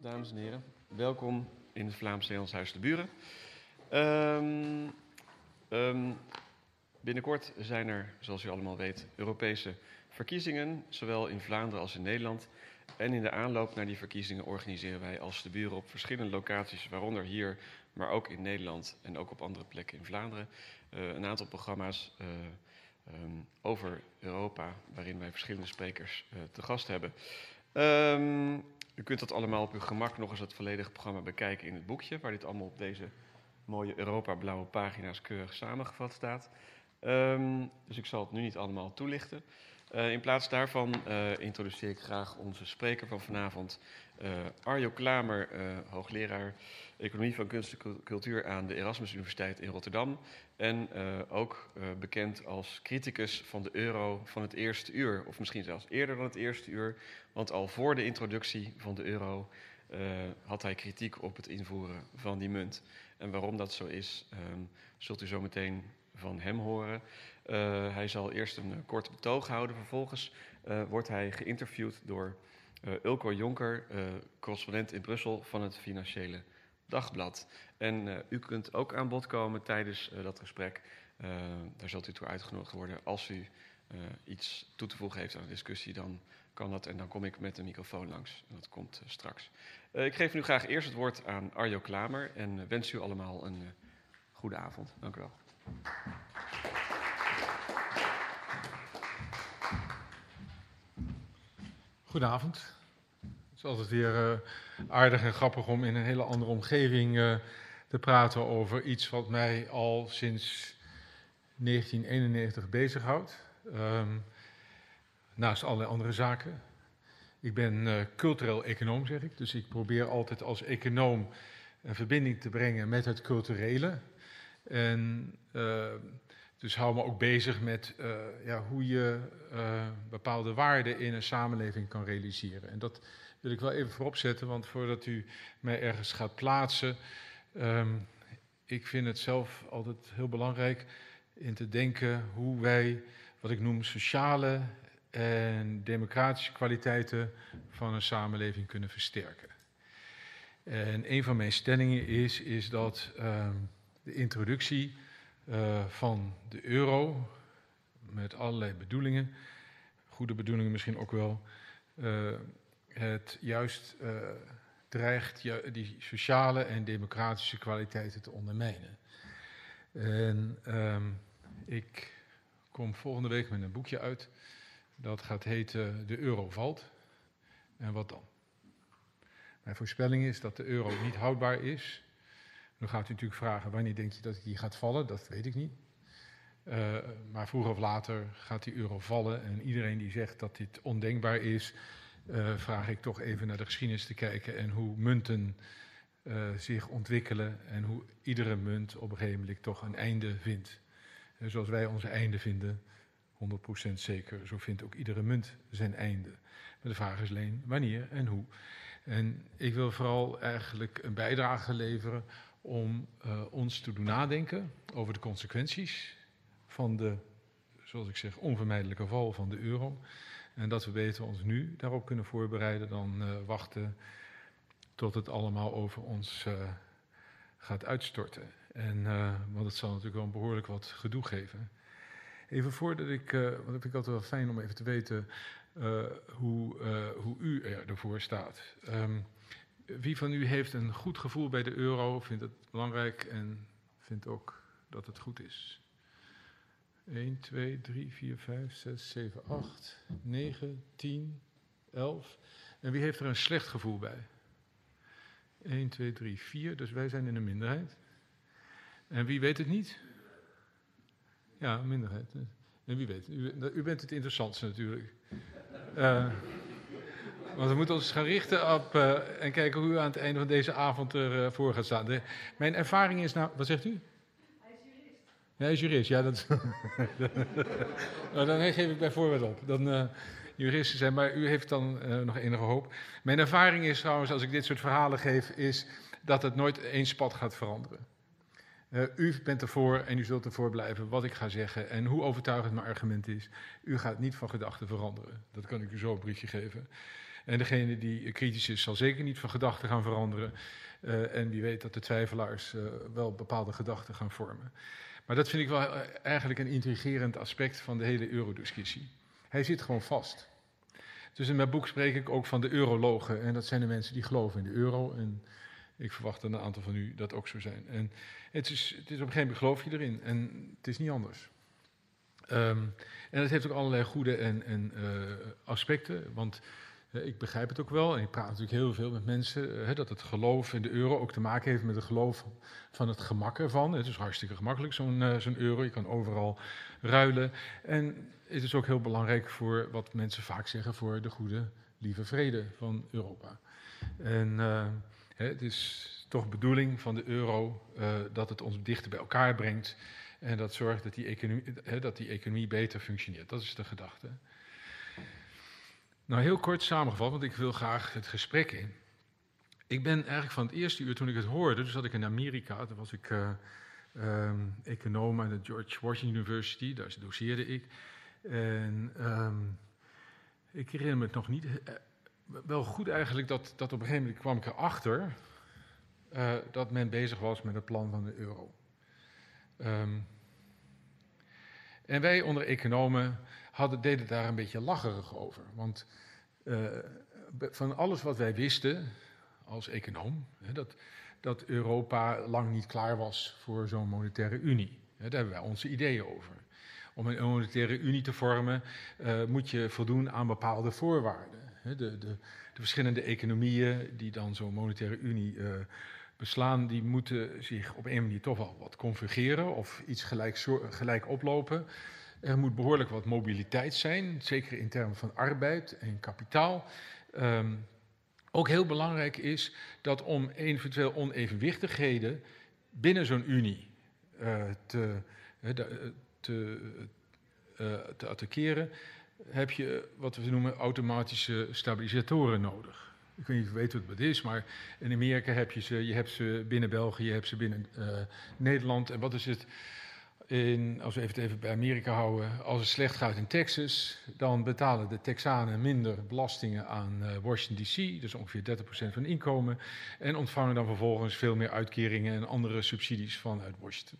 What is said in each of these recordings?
Dames en heren. Welkom in het Vlaams Nederlands de Buren. Ehm, ehm, binnenkort zijn er, zoals u allemaal weet, Europese verkiezingen, zowel in Vlaanderen als in Nederland. En in de aanloop naar die verkiezingen organiseren wij als de buren op verschillende locaties, waaronder hier, maar ook in Nederland en ook op andere plekken in Vlaanderen, uh, een aantal programma's uh, um, over Europa, waarin wij verschillende sprekers uh, te gast hebben. U kunt dat allemaal op uw gemak nog eens het volledige programma bekijken in het boekje, waar dit allemaal op deze mooie Europa-blauwe pagina's keurig samengevat staat. Um, dus ik zal het nu niet allemaal toelichten. Uh, in plaats daarvan uh, introduceer ik graag onze spreker van vanavond, Arjo Klamer, hoogleraar Economie van Kunst en Cultuur aan de Erasmus Universiteit in Rotterdam. En ook bekend als criticus van de euro van het eerste uur, of misschien zelfs eerder dan het eerste uur, want al voor de introductie van de euro had hij kritiek op het invoeren van die munt. En waarom dat zo is, um, zult u zo meteen van hem horen. Hij zal eerst een uh, kort betoog houden. Vervolgens wordt hij geïnterviewd door Ulko Jonker, correspondent in Brussel van het Financiële Dagblad. En u kunt ook aan bod komen tijdens dat gesprek. daar zult u toe uitgenodigd worden. Als u iets toe te voegen heeft aan de discussie, dan kan dat. En dan kom ik met de microfoon langs. En dat komt straks. ik geef nu graag eerst het woord aan Arjo Klamer. En wens u allemaal een goede avond. Dank u wel. Goedenavond. Het is altijd weer uh, aardig en grappig om in een hele andere omgeving uh, te praten over iets wat mij al sinds 1991 bezighoudt. Um, naast allerlei andere zaken. Ik ben uh, cultureel econoom, zeg ik. Dus ik probeer altijd als econoom een verbinding te brengen met het culturele. En dus hou me ook bezig met uh, ja, hoe je uh, bepaalde waarden in een samenleving kan realiseren. En dat wil ik wel even voorop zetten, want voordat u mij ergens gaat plaatsen, um, ik vind het zelf altijd heel belangrijk in te denken hoe wij, wat ik noem, sociale en democratische kwaliteiten van een samenleving kunnen versterken. En een van mijn stellingen is, is dat um, de introductie uh, van de euro, met allerlei bedoelingen, goede bedoelingen misschien ook wel, uh, het juist uh, dreigt die sociale en democratische kwaliteiten te ondermijnen. En um, ik kom volgende week met een boekje uit, dat gaat heten De euro valt. En wat dan? Mijn voorspelling is dat de euro niet houdbaar is dan gaat u natuurlijk vragen, wanneer denkt u dat die gaat vallen? Dat weet ik niet. Uh, maar vroeger of later gaat die euro vallen. En iedereen die zegt dat dit ondenkbaar is, uh, vraag ik toch even naar de geschiedenis te kijken en hoe munten uh, zich ontwikkelen en hoe iedere munt op een gegeven moment toch een einde vindt. zoals wij onze einde vinden, 100% zeker, zo vindt ook iedere munt zijn einde. Maar de vraag is alleen wanneer en hoe. En ik wil vooral eigenlijk een bijdrage leveren om uh, ons te doen nadenken over de consequenties van de, zoals ik zeg, onvermijdelijke val van de euro. En dat we beter ons nu daarop kunnen voorbereiden dan uh, wachten tot het allemaal over ons uh, gaat uitstorten. En, want het zal natuurlijk wel behoorlijk wat gedoe geven. Even voordat ik, want dat vind ik altijd wel fijn om even te weten hoe, hoe u ervoor staat. Um, wie van u heeft een goed gevoel bij de euro, vindt het belangrijk en vindt ook dat het goed is? 1, 2, 3, 4, 5, 6, 7, 8, 9, 10, 11. En wie heeft er een slecht gevoel bij? 1, 2, 3, 4. Dus wij zijn in een minderheid. En wie weet het niet? Ja, minderheid. En wie weet? U, u bent het interessantste natuurlijk. Uh, want we moeten ons gaan richten op uh, en kijken hoe u aan het einde van deze avond ervoor uh, gaat staan. Mijn ervaring is nou, wat zegt u? Hij is jurist. Hij is jurist, ja. Dat, nou, dan geef ik bijvoorbeeld op. Dan uh, juristen zijn, maar u heeft dan nog enige hoop. Mijn ervaring is trouwens, als ik dit soort verhalen geef, is dat het nooit één spat gaat veranderen. U bent ervoor en u zult ervoor blijven wat ik ga zeggen. En hoe overtuigend mijn argument is, u gaat niet van gedachten veranderen. Dat kan ik u zo een briefje geven. En degene die kritisch is, zal zeker niet van gedachten gaan veranderen. Uh, en wie weet dat de twijfelaars uh, wel bepaalde gedachten gaan vormen. Maar dat vind ik wel eigenlijk een intrigerend aspect van de hele eurodiscussie. Hij zit gewoon vast. Dus in mijn boek spreek ik ook van de eurologen. En dat zijn de mensen die geloven in de euro. En ik verwacht dat een aantal van u dat ook zo zijn. En het is, het is op een gegeven moment geloof je erin. En het is niet anders. Um, en dat heeft ook allerlei goede en, en aspecten. Want ik begrijp het ook wel. En ik praat natuurlijk heel veel met mensen. Uh, dat het geloof in de euro ook te maken heeft met het geloof van het gemak ervan. Het is hartstikke gemakkelijk, zo'n zo'n euro. Je kan overal ruilen. En het is ook heel belangrijk voor wat mensen vaak zeggen: voor de goede, lieve vrede van Europa. En het is toch bedoeling van de euro dat het ons dichter bij elkaar brengt. En dat zorgt dat die, economie, hè, dat die economie beter functioneert. Dat is de gedachte. Nou, heel kort samengevat, want ik wil graag het gesprek in. Ik ben eigenlijk van het eerste uur toen ik het hoorde, dus zat ik in Amerika, toen was ik uh, um, econoom aan de George Washington University, daar doseerde ik. En um, ik herinner me het nog niet, uh, wel goed eigenlijk dat, dat op een gegeven moment kwam ik erachter uh, dat men bezig was met het plan van de euro. Um, en wij onder economen hadden, deden daar een beetje lacherig over. Want uh, van alles wat wij wisten als econoom, hè, dat, dat Europa lang niet klaar was voor zo'n monetaire unie. Hè, daar hebben wij onze ideeën over. Om een monetaire unie te vormen uh, moet je voldoen aan bepaalde voorwaarden. Hè, de, de, de, verschillende economieën die dan zo'n monetaire unie uh, beslaan, die moeten zich op een manier toch wel wat convergeren of iets gelijk, gelijk oplopen. Er moet behoorlijk wat mobiliteit zijn, zeker in termen van arbeid en kapitaal. Um, ook heel belangrijk is dat om eventueel onevenwichtigheden binnen zo'n unie uh, te, uh, te, uh, te attackeren, heb je wat we noemen automatische stabilisatoren nodig. Ik weet niet of weet wat het is, maar in Amerika heb je ze, je hebt ze binnen België, je hebt ze binnen Nederland. En wat is het, als we even, even bij Amerika houden, als het slecht gaat in Texas, dan betalen de Texanen minder belastingen aan uh, Washington DC, dus ongeveer 30% van inkomen, en ontvangen dan vervolgens veel meer uitkeringen en andere subsidies vanuit Washington.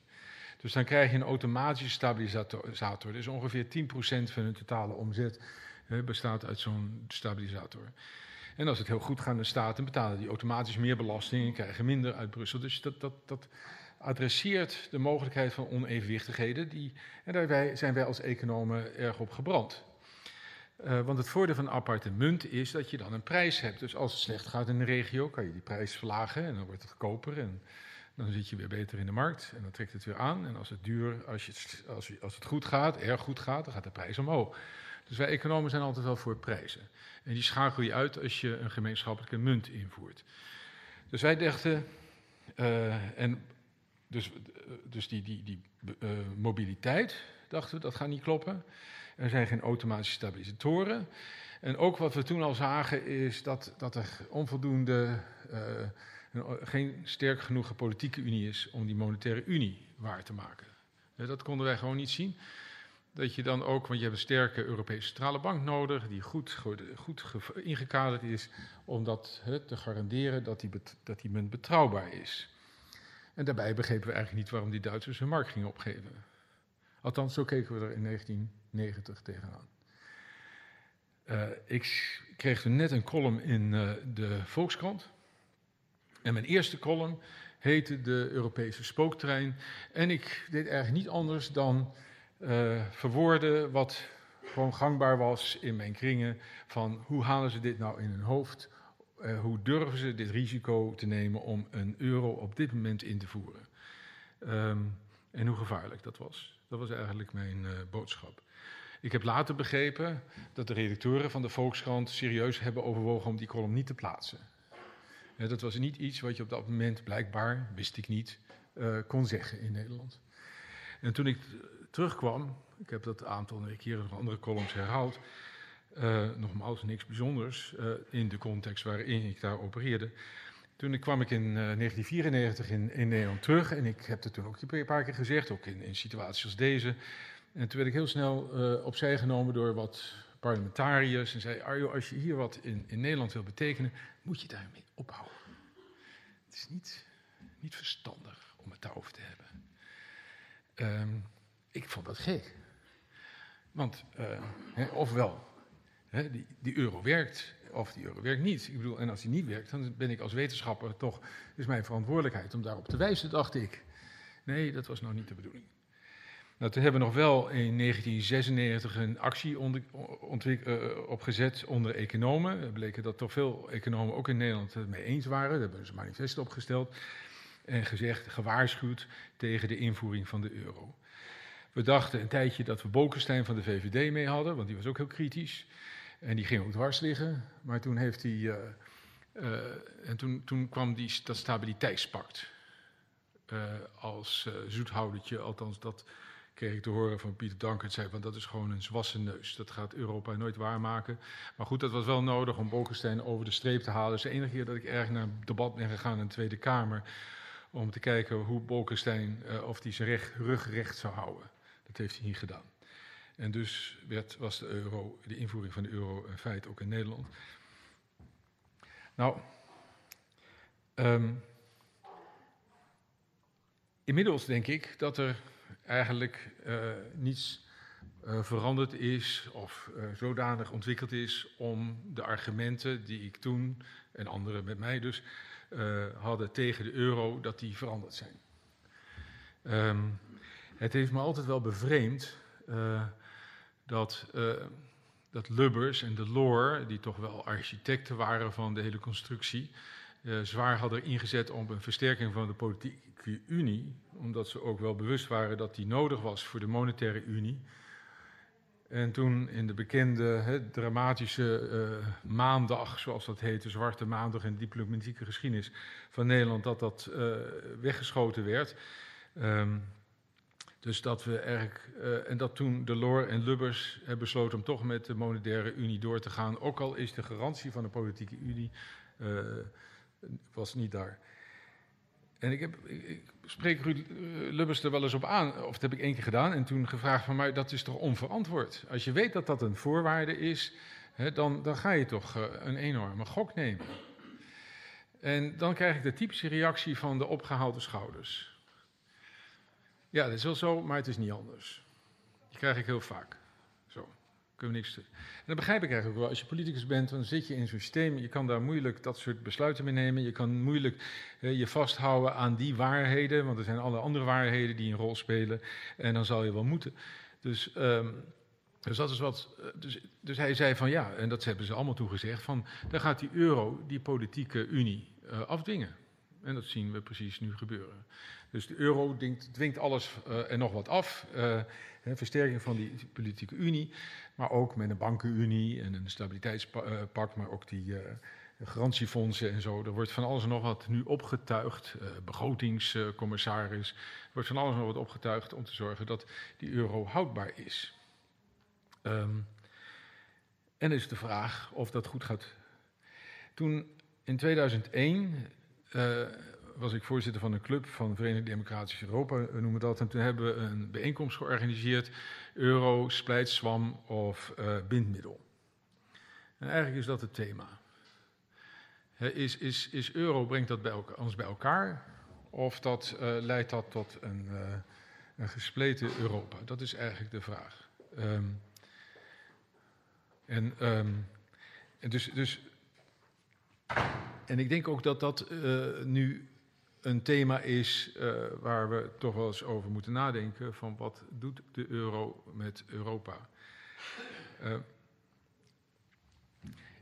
Dus dan krijg je een automatische stabilisator. Dus ongeveer 10% van hun totale omzet bestaat uit zo'n stabilisator. En als het heel goed gaat in de staten, betalen die automatisch meer belasting en krijgen minder uit Brussel. Dus dat, dat, dat adresseert de mogelijkheid van onevenwichtigheden. Die, en daarbij zijn wij als economen erg op gebrand. Uh, want het voordeel van een aparte munt is dat je dan een prijs hebt. Dus als het slecht gaat in de regio, kan je die prijs verlagen en dan wordt het goedkoper. En dan zit je weer beter in de markt en dan trekt het weer aan. En als het duur, als, je, als, als het goed gaat, erg goed gaat, dan gaat de prijs omhoog. Dus wij economen zijn altijd wel voor prijzen. En die schakel je uit als je een gemeenschappelijke munt invoert. Dus wij dachten, uh, en dus, dus die, die, die uh, mobiliteit, dachten we, dat gaat niet kloppen. Er zijn geen automatische stabilisatoren. En ook wat we toen al zagen is dat, dat er onvoldoende, uh, geen sterk genoeg politieke unie is om die monetaire unie waar te maken. Dat konden wij gewoon niet zien dat je dan ook, want je hebt een sterke Europese Centrale Bank nodig, die goed, goed, ingekaderd is, om dat te garanderen dat die, dat die munt betrouwbaar is. En daarbij begrepen we eigenlijk niet waarom die Duitsers hun markt gingen opgeven. Althans, zo keken we er in 1990 tegenaan. Uh, ik kreeg net een column in uh, de Volkskrant. En mijn eerste column heette De Europese Spooktrein. En ik deed eigenlijk niet anders dan uh, verwoorden wat gewoon gangbaar was in mijn kringen. Van hoe halen ze dit nou in hun hoofd? Uh, hoe durven ze dit risico te nemen om een euro op dit moment in te voeren? Um, en hoe gevaarlijk dat was. Dat was eigenlijk mijn uh, boodschap. Ik heb later begrepen dat de redacteuren van de Volkskrant serieus hebben overwogen om die column niet te plaatsen. Ja, dat was niet iets wat je op dat moment blijkbaar, wist ik niet, kon zeggen in Nederland. En toen ik terugkwam, ik heb dat aantal keren nog andere columns herhaald, nogmaals niks bijzonders uh, in de context waarin ik daar opereerde. Toen kwam ik in uh, 1994 in, in, Nederland terug en ik heb het toen ook een paar keer gezegd, ook in, in situaties als deze. En toen werd ik heel snel opzij genomen door wat parlementariërs en zei: Arjo, als je hier wat in, in Nederland wil betekenen, moet je daarmee ophouden. Het is niet, niet verstandig om het daarover te hebben. Ehm, ik vond dat gek. Want, uh, ofwel, die, die, euro werkt, of die euro werkt niet. Ik bedoel, en als die niet werkt, dan ben ik als wetenschapper toch, is mijn verantwoordelijkheid om daarop te wijzen, dacht ik. Nee, dat was nou niet de bedoeling. Nou, toen hebben we nog wel in 1996 een actie onder, uh, opgezet onder economen. We bleken dat toch veel economen ook in Nederland het mee eens waren. Daar hebben ze een manifest opgesteld en gezegd, gewaarschuwd tegen de invoering van de euro. We dachten een tijdje dat we Bolkestein van de VVD mee hadden, want die was ook heel kritisch. En die ging ook dwars liggen. Maar toen heeft hij. Uh, uh, en toen, toen kwam die, dat stabiliteitspact. Uh, als zoethoudertje, althans dat kreeg ik te horen van Pieter Dankert. zei van dat is gewoon een zwassen neus. Dat gaat Europa nooit waarmaken. Maar goed, dat was wel nodig om Bolkestein over de streep te halen. Dus de enige keer dat ik erg naar een debat ben gegaan in de Tweede Kamer. om te kijken hoe Bolkestein. of hij zijn recht, rug recht zou houden. Dat heeft hij niet gedaan. En dus werd, was de, euro, de invoering van de euro een feit ook in Nederland. Nou, um, inmiddels denk ik dat er eigenlijk uh, niets uh, veranderd is of uh, zodanig ontwikkeld is om de argumenten die ik toen en anderen met mij dus hadden tegen de euro, dat die veranderd zijn. Um, het heeft me altijd wel bevreemd dat, uh, dat Lubbers en de Loor, die toch wel architecten waren van de hele constructie, uh, zwaar hadden ingezet op een versterking van de politieke unie, omdat ze ook wel bewust waren dat die nodig was voor de monetaire unie. En toen in de bekende dramatische uh, maandag, zoals dat heet, de zwarte maandag in de diplomatieke geschiedenis van Nederland, dat dat weggeschoten werd. Um, dus dat we eigenlijk, uh, en dat toen Delors en Lubbers hebben besloten om toch met de monetaire unie door te gaan, ook al is de garantie van de politieke unie uh, was niet daar. En ik, heb, ik, spreek Ruud Lubbers er wel eens op aan, of dat heb ik één keer gedaan, en toen gevraagd van mij, dat is toch onverantwoord? Als je weet dat dat een voorwaarde is, hè, dan, dan ga je toch een enorme gok nemen. En dan krijg ik de typische reactie van de opgehaalde schouders. Ja, dat is wel zo, maar het is niet anders. Die krijg ik heel vaak. Zo, kunnen we niks doen. En dat begrijp ik eigenlijk wel. Als je politicus bent, dan zit je in zo'n systeem. Je kan daar moeilijk dat soort besluiten mee nemen. Je kan moeilijk eh, je vasthouden aan die waarheden, want er zijn alle andere waarheden die een rol spelen. En dan zal je wel moeten. Dus, um, dus dat is wat. Eh, dus, dus hij zei van ja, en dat hebben ze allemaal toegezegd, van dan gaat die euro die politieke unie uh, afdwingen. En dat zien we precies nu gebeuren. Dus de euro dwingt, alles uh, en nog wat af. Uh, versterking van die politieke unie, maar ook met een bankenunie en een stabiliteitspact, maar ook die garantiefondsen en zo. Er wordt van alles en nog wat nu opgetuigd. begrotingscommissaris. Er wordt van alles en nog wat opgetuigd om te zorgen dat die euro houdbaar is. Um, en is de vraag of dat goed gaat. Toen in 2001 was ik voorzitter van een club van Verenigd Democratisch Europa, dat. En toen hebben we een bijeenkomst georganiseerd, euro, splijtswam of uh, bindmiddel. En eigenlijk is dat het thema. He, is, is, is euro, brengt dat bij ons bij elkaar? Of dat, uh, leidt dat tot een, een, gespleten Europa? Dat is eigenlijk de vraag. En, um, en dus, dus en ik denk ook dat dat uh, nu een thema is uh, waar we toch wel eens over moeten nadenken: van wat doet de euro met Europa? Uh,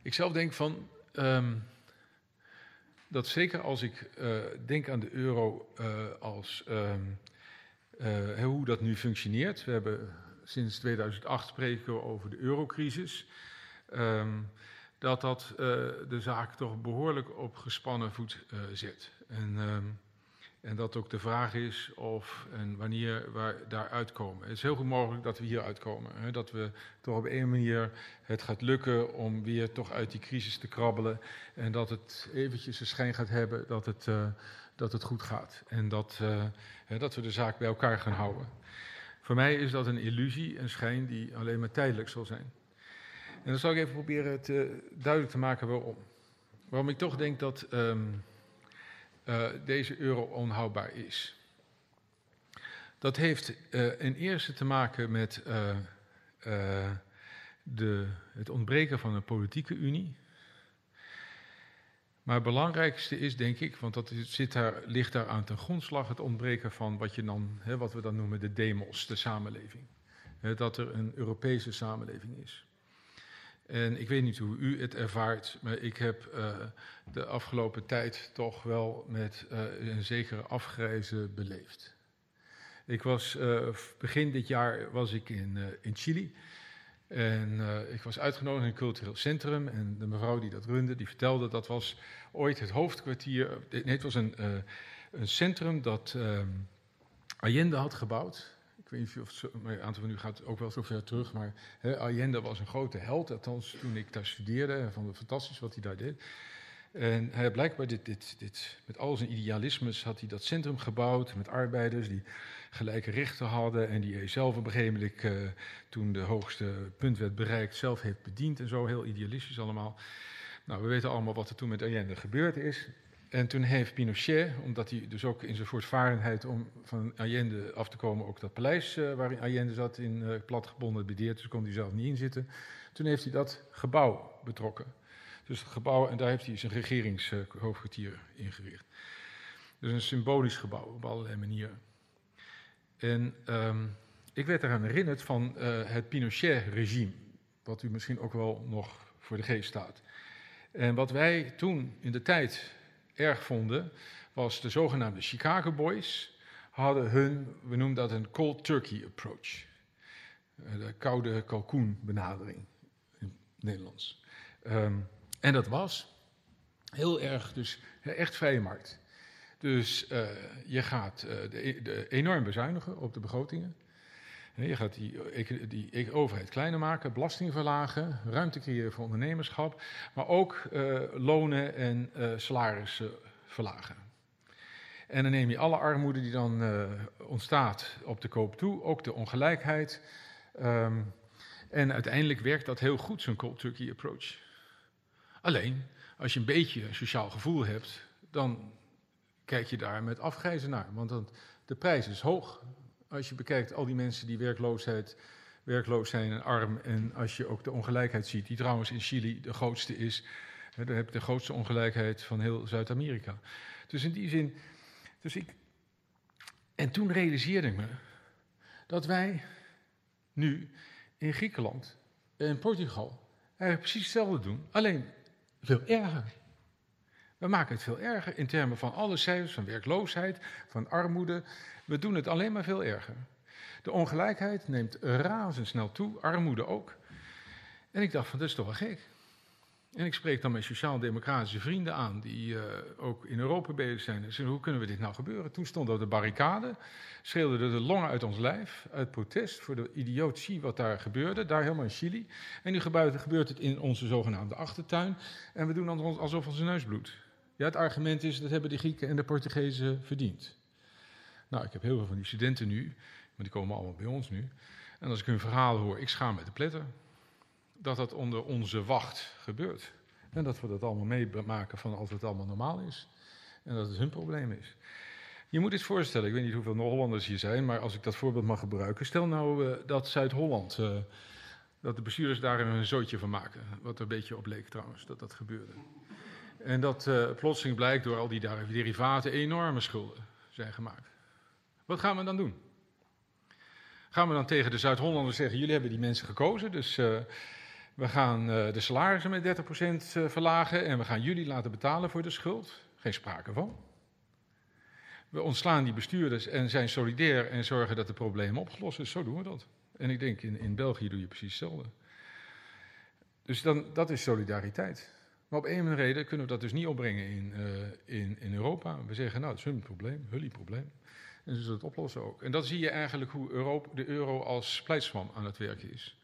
ik zelf denk van um, dat zeker als ik denk aan de euro als um, hoe dat nu functioneert. We hebben sinds 2008 spreken we over de eurocrisis. Um, dat dat de zaak toch behoorlijk op gespannen voet zet. En, um, en dat ook de vraag is of en wanneer we daar uitkomen. Het is heel goed mogelijk dat we hier uitkomen. Hè? Dat we toch op een manier het gaat lukken om weer toch uit die crisis te krabbelen. En dat het eventjes een schijn gaat hebben dat het, uh, dat het goed gaat. En dat, hè, dat we de zaak bij elkaar gaan houden. Voor mij is dat een illusie, een schijn die alleen maar tijdelijk zal zijn. En dan zal ik even proberen duidelijk te maken waarom. Waarom ik toch denk dat ehm, eh, deze euro onhoudbaar is. Dat heeft uh, in eerste te maken met uh, de, het ontbreken van een politieke unie. Maar het belangrijkste is, denk ik, want dat zit daar, ligt daar aan ten grondslag, het ontbreken van wat, je dan, hè, wat we dan noemen de demos, de samenleving. Hè, dat er een Europese samenleving is. En ik weet niet hoe u het ervaart, maar ik heb uh, de afgelopen tijd toch wel met uh, een zekere afgrijzen beleefd. Ik was, uh, begin dit jaar was ik in, in Chili. En ik was uitgenodigd in een cultureel centrum. En de mevrouw die dat runde, die vertelde dat was ooit het hoofdkwartier. Nee, het was een, een centrum dat Allende had gebouwd weet niet of een aantal van u gaat ook wel zo ver terug, maar hè, Allende was een grote held, althans toen ik daar studeerde, het fantastisch wat hij daar deed. En hij blijkbaar dit, dit, dit, met al zijn idealismes had hij dat centrum gebouwd met arbeiders die gelijke rechten hadden en die hij zelf op een gegeven moment, uh, toen de hoogste punt werd bereikt, zelf heeft bediend en zo, heel idealistisch allemaal. Nou, we weten allemaal wat er toen met Allende gebeurd is. En toen heeft Pinochet, omdat hij dus ook in zijn voortvarendheid om van Allende af te komen, ook dat paleis uh, waarin Allende zat in uh, platgebonden bedeerd, dus kon hij zelf niet in zitten. Toen heeft hij dat gebouw betrokken. Dus het gebouw, en daar heeft hij zijn regeringshoofdkwartier ingericht. Dus een symbolisch gebouw op allerlei manieren. En um, ik werd eraan herinnerd van het Pinochet-regime, wat u misschien ook wel nog voor de geest staat. En wat wij toen in de tijd erg vonden, was de zogenaamde Chicago Boys hadden hun, we noemen dat een cold turkey approach. Eh, de koude kalkoen benadering in het Nederlands. Um, en dat was heel erg, dus echt vrije markt. Dus uh, je gaat uh, de, de enorm bezuinigen op de begrotingen. Je gaat die, die overheid kleiner maken, belasting verlagen, ruimte creëren voor ondernemerschap, maar ook uh, lonen en uh, salarissen verlagen. En dan neem je alle armoede die dan uh, ontstaat op de koop toe, ook de ongelijkheid. Um, en uiteindelijk werkt dat heel goed, zo'n cold turkey approach. Alleen, als je een beetje een sociaal gevoel hebt, dan kijk je daar met afgrijzen naar. Want dan, de prijs is hoog als je bekijkt al die mensen die werkloosheid, werkloos zijn en arm. En als je ook de ongelijkheid ziet, die trouwens in Chili de grootste is. Hè, daar heb je de grootste ongelijkheid van heel Zuid-Amerika. Dus in die zin. Dus ik, en toen realiseerde ik me dat wij nu in Griekenland en Portugal eigenlijk precies hetzelfde doen, alleen veel erger. We maken het veel erger in termen van alle cijfers, van werkloosheid, van armoede. We doen het alleen maar veel erger. De ongelijkheid neemt razendsnel toe, armoede ook. En ik dacht van, dat is toch wel gek. En ik spreek dan mijn sociaal-democratische vrienden aan, die uh, ook in Europa bezig zijn. En hoe kunnen we dit nou gebeuren? Toen stonden we op de barricade, schreeuwden de longen uit ons lijf, uit protest voor de idiotie wat daar gebeurde, daar helemaal in Chili. En nu gebeurt, gebeurt het in onze zogenaamde achtertuin en we doen alsof onze neus bloedt. Ja, het argument is, dat hebben de Grieken en de Portugezen verdiend. Nou, ik heb heel veel van die studenten nu, maar die komen allemaal bij ons nu. En als ik hun verhaal hoor, ik schaam me te pletter. Dat dat onder onze wacht gebeurt. En dat we dat allemaal meemaken van als het allemaal normaal is. En dat het hun probleem is. Je moet dit voorstellen, ik weet niet hoeveel Hollanders hier zijn, maar als ik dat voorbeeld mag gebruiken. Stel nou uh, dat Zuid-Holland, uh, dat de bestuurders daar een zootje van maken. Wat er een beetje op leek trouwens, dat dat gebeurde. En dat uh, plotseling blijkt door al die derivaten enorme schulden zijn gemaakt. Wat gaan we dan doen? Gaan we dan tegen de Zuid-Hollanders zeggen: jullie hebben die mensen gekozen, dus uh, we gaan uh, de salarissen met 30% verlagen en we gaan jullie laten betalen voor de schuld? Geen sprake van. We ontslaan die bestuurders en zijn solidair en zorgen dat de problemen opgelost zijn. Zo doen we dat. En ik denk, in, in België doe je precies hetzelfde. Dus dan, dat is solidariteit. Maar op een reden kunnen we dat dus niet opbrengen in, uh, in, in Europa. We zeggen, nou, dat is hun probleem, jullie probleem. En ze zullen het oplossen ook. En dan zie je eigenlijk hoe Europa, de euro als splijtswam aan het werken is.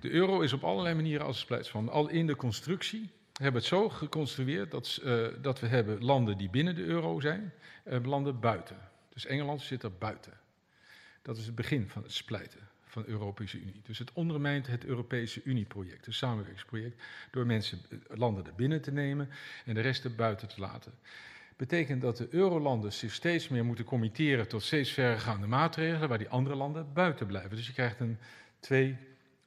De euro is op allerlei manieren als splijtswam. Al in de constructie hebben we het zo geconstrueerd dat, uh, dat we hebben landen die binnen de euro zijn en landen buiten. Dus Engeland zit er buiten. Dat is het begin van het splijten van de Europese Unie. Dus het ondermijnt het Europese Unieproject, het samenwerkingsproject, door mensen, eh, landen er binnen te nemen en de rest er buiten te laten. Betekent dat de eurolanden zich steeds meer moeten committeren tot steeds verregaande maatregelen, waar die andere landen buiten blijven. Dus je krijgt een twee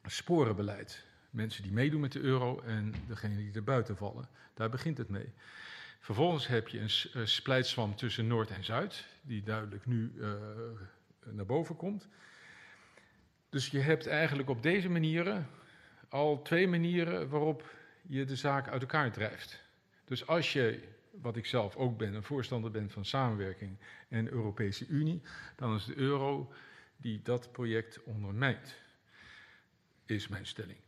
sporenbeleid. Mensen die meedoen met de euro en degenen die er buiten vallen. Daar begint het mee. Vervolgens heb je een splijtswam tussen Noord en Zuid, die duidelijk nu uh, naar boven komt. Dus je hebt eigenlijk op deze manieren al twee manieren waarop je de zaak uit elkaar drijft. Dus als je, wat ik zelf ook ben, een voorstander ben van samenwerking en Europese Unie, dan is de euro die dat project ondermijnt, is mijn stelling.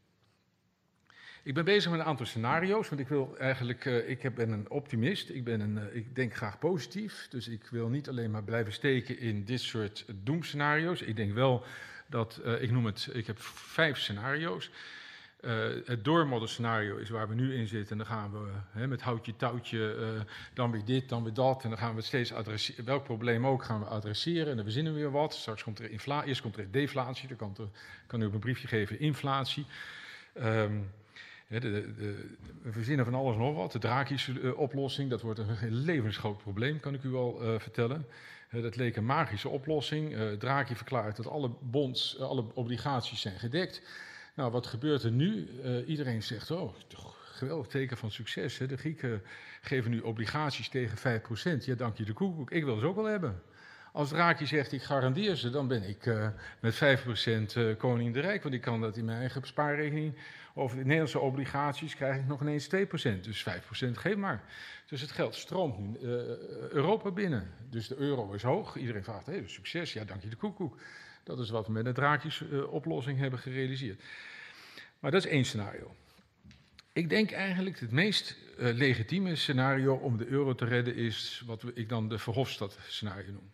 Ik ben bezig met een aantal scenario's, want ik wil eigenlijk, uh, ik ben een optimist, ik, ben een, uh, ik denk graag positief, dus ik wil niet alleen maar blijven steken in dit soort doemscenario's. Ik denk wel dat, uh, ik noem het, ik heb vijf scenario's. het doormoddenscenario is waar we nu in zitten en dan gaan we hè, met houtje touwtje, dan weer dit, dan weer dat en dan gaan we steeds adresseren, welk probleem ook gaan we adresseren en dan verzinnen we weer wat. Straks komt er inflatie, eerst komt er deflatie, dan kan, er, kan u op een briefje geven inflatie. Um, de, de, we verzinnen van alles nog wat. De uh, oplossing, dat wordt een levensgroot probleem, kan ik u al uh, vertellen. Uh, dat leek een magische oplossing. Uh, Draghi verklaart dat alle bonds, alle obligaties zijn gedekt. Nou, wat gebeurt er nu? iedereen zegt, oh, geweldig teken van succes. De Grieken geven nu obligaties tegen 5%. Ja, dank je de koekoek. Ik wil ze ook wel hebben. Als Draghi zegt, ik garandeer ze, dan ben ik met 5% koning de Rijk. Want ik kan dat in mijn eigen spaarrekening over de Nederlandse obligaties krijg ik nog ineens 2%. Dus 5% geef maar. Dus het geld stroomt nu uh, Europa binnen. Dus de euro is hoog. Iedereen vraagt, hey, succes. Ja, dank je de koekoek. Dat is wat we met een draakjes uh, oplossing hebben gerealiseerd. Maar dat is één scenario. Ik denk eigenlijk het meest uh, legitieme scenario om de euro te redden is wat ik dan de Verhofstadt-scenario noem.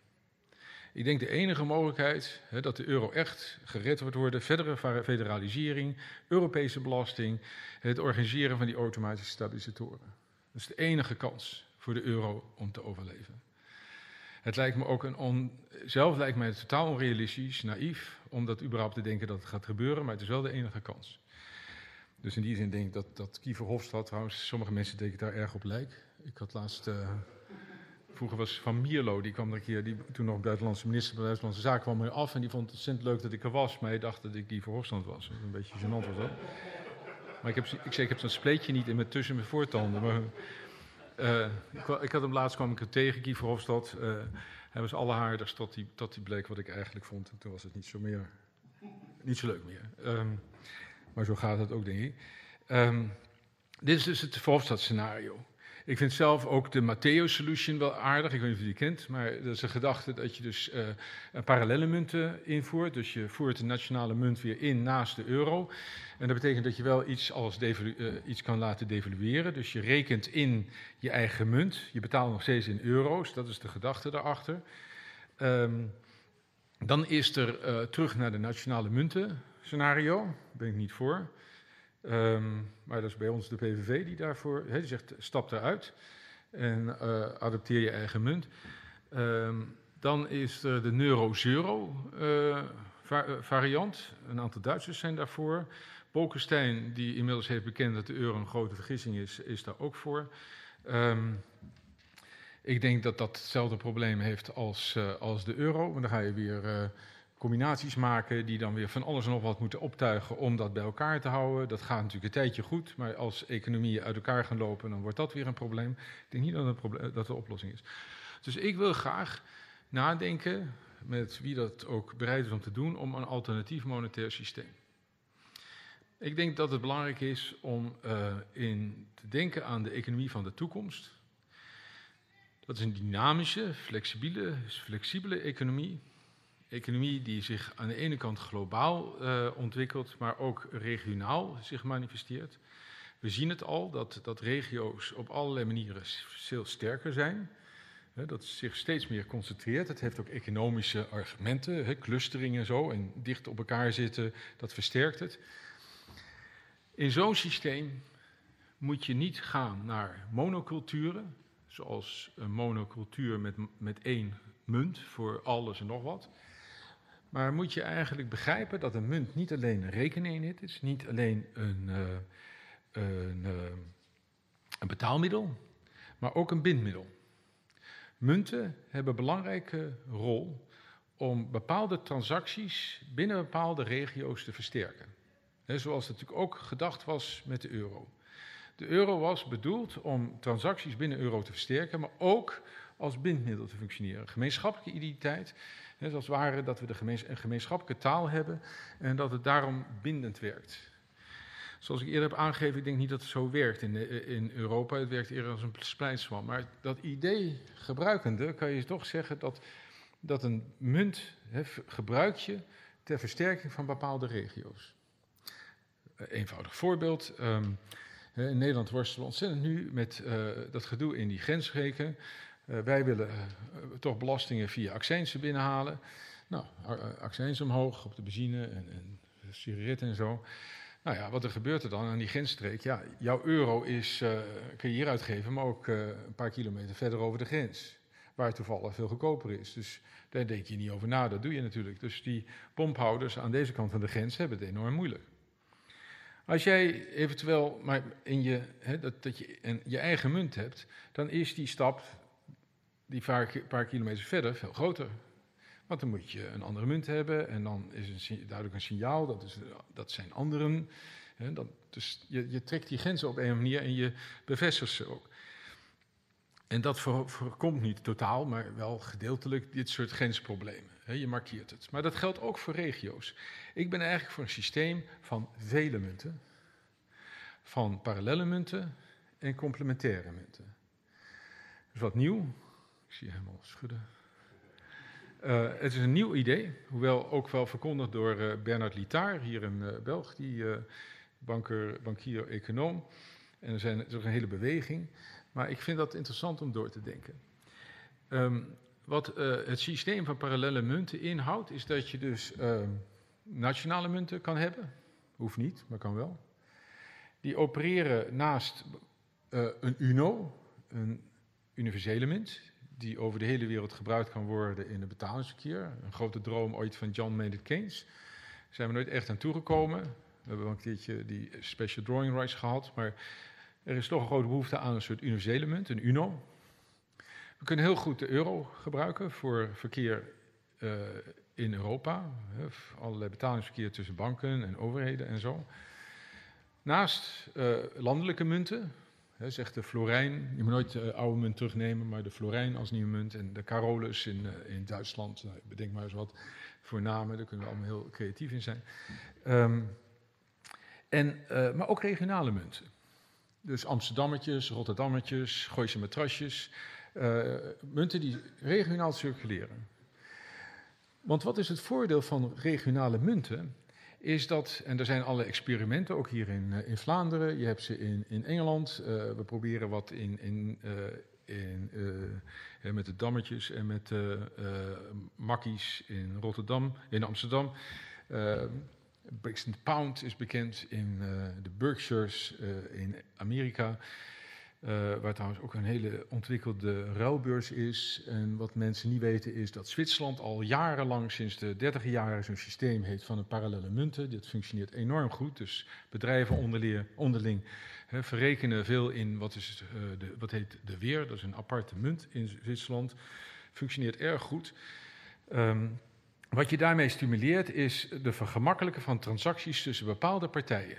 Ik denk de enige mogelijkheid hè, dat de euro echt gered wordt worden, verdere federalisering, Europese belasting, het organiseren van die automatische stabilisatoren. Dat is de enige kans voor de euro om te overleven. Het lijkt me ook een zelf lijkt mij totaal onrealistisch, naïef, om dat überhaupt te denken dat het gaat gebeuren, maar het is wel de enige kans. Dus in die zin denk ik dat, dat Kiefer Hofstad, trouwens, sommige mensen denken daar erg op lijkt. Ik had laatst uh, Vroeger was Van Mierlo, die kwam er een keer, die toen nog buitenlandse minister van Buitenlandse Zaken kwam er af en die vond het ontzettend leuk dat ik er was, maar hij dacht dat ik die Verhofstadt was. Een beetje gênant was dat. Maar ik, heb, ik zei, ik heb zo'n spleetje niet in mijn, tussen mijn voortanden. Maar, uh, ik, had hem laatst kwam ik er tegen, Guy Verhofstadt. Uh, hij was allerhaardigst tot hij, tot hij bleek wat ik eigenlijk vond. En toen was het niet zo, meer, niet zo leuk meer. Um, maar zo gaat het ook, denk ik. Um, dit is dus het Verhofstadt scenario. Ik vind zelf ook de Matteo Solution wel aardig. Ik weet niet of u die kent, maar dat is een gedachte dat je dus uh, parallele munten invoert. Dus je voert de nationale munt weer in naast de euro. En dat betekent dat je wel iets, als uh, iets kan laten devalueren. Dus je rekent in je eigen munt. Je betaalt nog steeds in euro's. Dat is de gedachte daarachter. Um, dan is er uh, terug naar de nationale munten scenario. Daar ben ik niet voor. Um, maar dat is bij ons de PVV die daarvoor, die zegt stap eruit en uh, adopteer je eigen munt. Um, dan is er de Neuro-Zero uh, variant. Een aantal Duitsers zijn daarvoor. Bolkestein, die inmiddels heeft bekend dat de euro een grote vergissing is, is daar ook voor. Um, ik denk dat dat hetzelfde probleem heeft als, als de euro. Want dan ga je weer combinaties maken die dan weer van alles en nog wat moeten optuigen om dat bij elkaar te houden. Dat gaat natuurlijk een tijdje goed, maar als economieën uit elkaar gaan lopen, dan wordt dat weer een probleem. Ik denk niet dat probleem, dat de oplossing is. Dus ik wil graag nadenken, met wie dat ook bereid is om te doen, om een alternatief monetair systeem. Ik denk dat het belangrijk is om uh, in te denken aan de economie van de toekomst. Dat is een dynamische, flexibele, flexibele economie economie die zich aan de ene kant globaal uh, ontwikkelt, maar ook regionaal zich manifesteert. We zien het al, dat, dat regio's op allerlei manieren veel sterker zijn. Hè, dat zich steeds meer concentreert. Het heeft ook economische argumenten, hè, en zo, en dicht op elkaar zitten, dat versterkt het. In zo'n systeem moet je niet gaan naar monoculturen, zoals een monocultuur met, met één munt voor alles en nog wat. Maar moet je eigenlijk begrijpen dat een munt niet alleen een rekeneenheid is, niet alleen een, uh, een, uh, een betaalmiddel, maar ook een bindmiddel. Munten hebben een belangrijke rol om bepaalde transacties binnen bepaalde regio's te versterken. Zoals het natuurlijk ook gedacht was met de euro. De euro was bedoeld om transacties binnen euro te versterken, maar ook als bindmiddel te functioneren. Gemeenschappelijke identiteit, zoals het ware dat we de een gemeenschappelijke taal hebben en dat het daarom bindend werkt. Zoals ik eerder heb aangegeven, ik denk niet dat het zo werkt in, in Europa. Het werkt eerder als een splijtswam. Maar dat idee gebruikende kan je toch zeggen dat, dat een munt he, gebruik je ter versterking van bepaalde regio's. Eenvoudig voorbeeld. Um, in Nederland worstelen we ontzettend nu met uh, dat gedoe in die grensstreken. Uh, wij willen uh, toch belastingen via accijnsen binnenhalen. Nou, accijns omhoog op de benzine en, en sigaretten en zo. Nou ja, wat er gebeurt er dan aan die grensstreek? Ja, jouw euro is, kun je hier uitgeven, maar ook een paar kilometer verder over de grens. Waar het toevallig veel goedkoper is. Dus daar denk je niet over na, dat doe je natuurlijk. Dus die pomphouders aan deze kant van de grens hebben het enorm moeilijk. Als jij eventueel maar in je, dat, dat je een, je eigen munt hebt, dan is die stap, die paar, paar kilometer verder, veel groter. Want dan moet je een andere munt hebben en dan is een, duidelijk een signaal, dat, is, dat zijn anderen. Dus je, je trekt die grenzen op een manier en je bevestigt ze ook. En dat voorkomt niet totaal, maar wel gedeeltelijk dit soort grensproblemen. Je markeert het. Maar dat geldt ook voor regio's. Ik ben eigenlijk voor een systeem van vele munten, van parallele munten en complementaire munten. Dus wat nieuw. Zie helemaal schudden. Uh, het is een nieuw idee, hoewel ook wel verkondigd door uh, Bernard Litaar, hier een uh, Belg, die banker, bankier, econoom. En er, zijn, er is een hele beweging. Maar ik vind dat interessant om door te denken. Um, wat het systeem van parallele munten inhoudt, is dat je dus uh, nationale munten kan hebben. Hoeft niet, maar kan wel. Die opereren naast een UNO, een universele munt, die over de hele wereld gebruikt kan worden in het betalingsverkeer. Een grote droom ooit van John Maynard Keynes. Daar zijn we nooit echt aan toegekomen. We hebben wel een keertje die special drawing rights gehad, maar er is toch een grote behoefte aan een soort universele munt, een UNO. We kunnen heel goed de euro gebruiken voor verkeer uh, in Europa. Allerlei betalingsverkeer tussen banken en overheden en zo. Naast uh, landelijke munten, hè, zegt de florijn, je moet nooit de oude munt terugnemen, maar de florijn als nieuwe munt en de Carolus in, uh, in Duitsland, nou, bedenk maar eens wat voor namen, daar kunnen we allemaal heel creatief in zijn. Um, en, maar ook regionale munten. Dus Amsterdammetjes, Rotterdammetjes, Gooise matrasjes. Uh, munten die regionaal circuleren. Want wat is het voordeel van regionale munten? Is dat, en er zijn alle experimenten, ook hier in, uh, in Vlaanderen, je hebt ze in, in Engeland. Uh, we proberen wat in, in, in, met de dammetjes en met de makkies in Rotterdam, in Amsterdam. Brixton Pound is bekend in de Berkshires in Amerika. Uh, waar trouwens ook een hele ontwikkelde ruilbeurs is. En wat mensen niet weten is dat Zwitserland al jarenlang, sinds de 30 jaren, zo'n systeem heeft van een parallele munten. Dit functioneert enorm goed. Dus bedrijven onderling verrekenen veel in wat, is, uh, de, wat heet de weer. Dat is een aparte munt in Zwitserland. Functioneert erg goed. Um, wat je daarmee stimuleert is de vergemakkelijken van transacties tussen bepaalde partijen.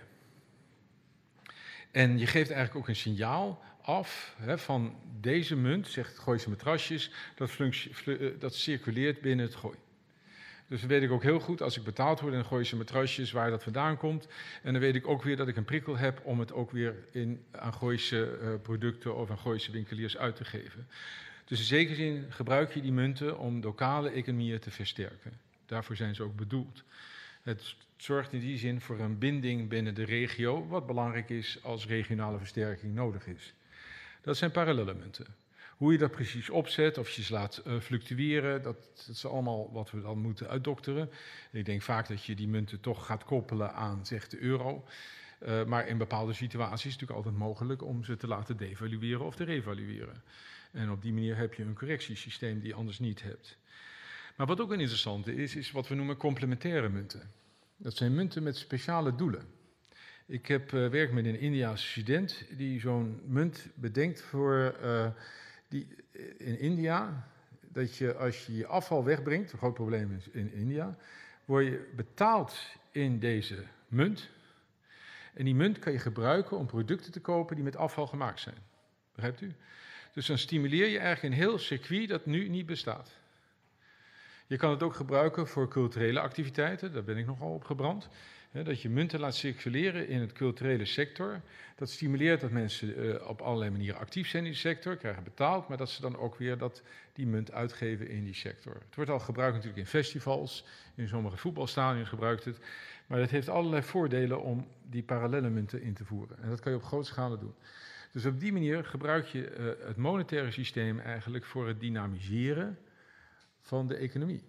En je geeft eigenlijk ook een signaal af hè, van deze munt, zegt Gooise Matrasjes, dat, eh, dat circuleert binnen het gooi. Dus dan weet ik ook heel goed als ik betaald word in Gooise Matrasjes waar dat vandaan komt. En dan weet ik ook weer dat ik een prikkel heb om het ook weer in, aan Gooise uh, producten of aan Gooise winkeliers uit te geven. Dus in zekere zin gebruik je die munten om lokale economieën te versterken. Daarvoor zijn ze ook bedoeld. Het zorgt in die zin voor een binding binnen de regio, wat belangrijk is als regionale versterking nodig is. Dat zijn parallele munten. Hoe je dat precies opzet, of je ze laat uh, fluctueren, dat, dat, is allemaal wat we dan moeten uitdokteren. Ik denk vaak dat je die munten toch gaat koppelen aan, zegt de euro. Uh, maar in bepaalde situaties is het natuurlijk altijd mogelijk om ze te laten devalueren of te revalueren. En op die manier heb je een correctiesysteem die je anders niet hebt. Maar wat ook een interessante is, is wat we noemen complementaire munten. Dat zijn munten met speciale doelen. Ik heb uh, werk met een Indiaanse student die zo'n munt bedenkt voor uh, die, in India. Dat je als je je afval wegbrengt, een groot probleem is in India, word je betaald in deze munt. En die munt kan je gebruiken om producten te kopen die met afval gemaakt zijn. Begrijpt u? Dus dan stimuleer je eigenlijk een heel circuit dat nu niet bestaat. Je kan het ook gebruiken voor culturele activiteiten, daar ben ik nogal op gebrand. Dat je munten laat circuleren in het culturele sector. Dat stimuleert dat mensen uh, op allerlei manieren actief zijn in die sector, krijgen betaald, maar dat ze dan ook weer dat, die munt uitgeven in die sector. Het wordt al gebruikt natuurlijk in festivals, in sommige voetbalstadions gebruikt het. Maar het heeft allerlei voordelen om die parallele munten in te voeren. En dat kan je op grote schaal doen. Dus op die manier gebruik je uh, het monetaire systeem eigenlijk voor het dynamiseren van de economie.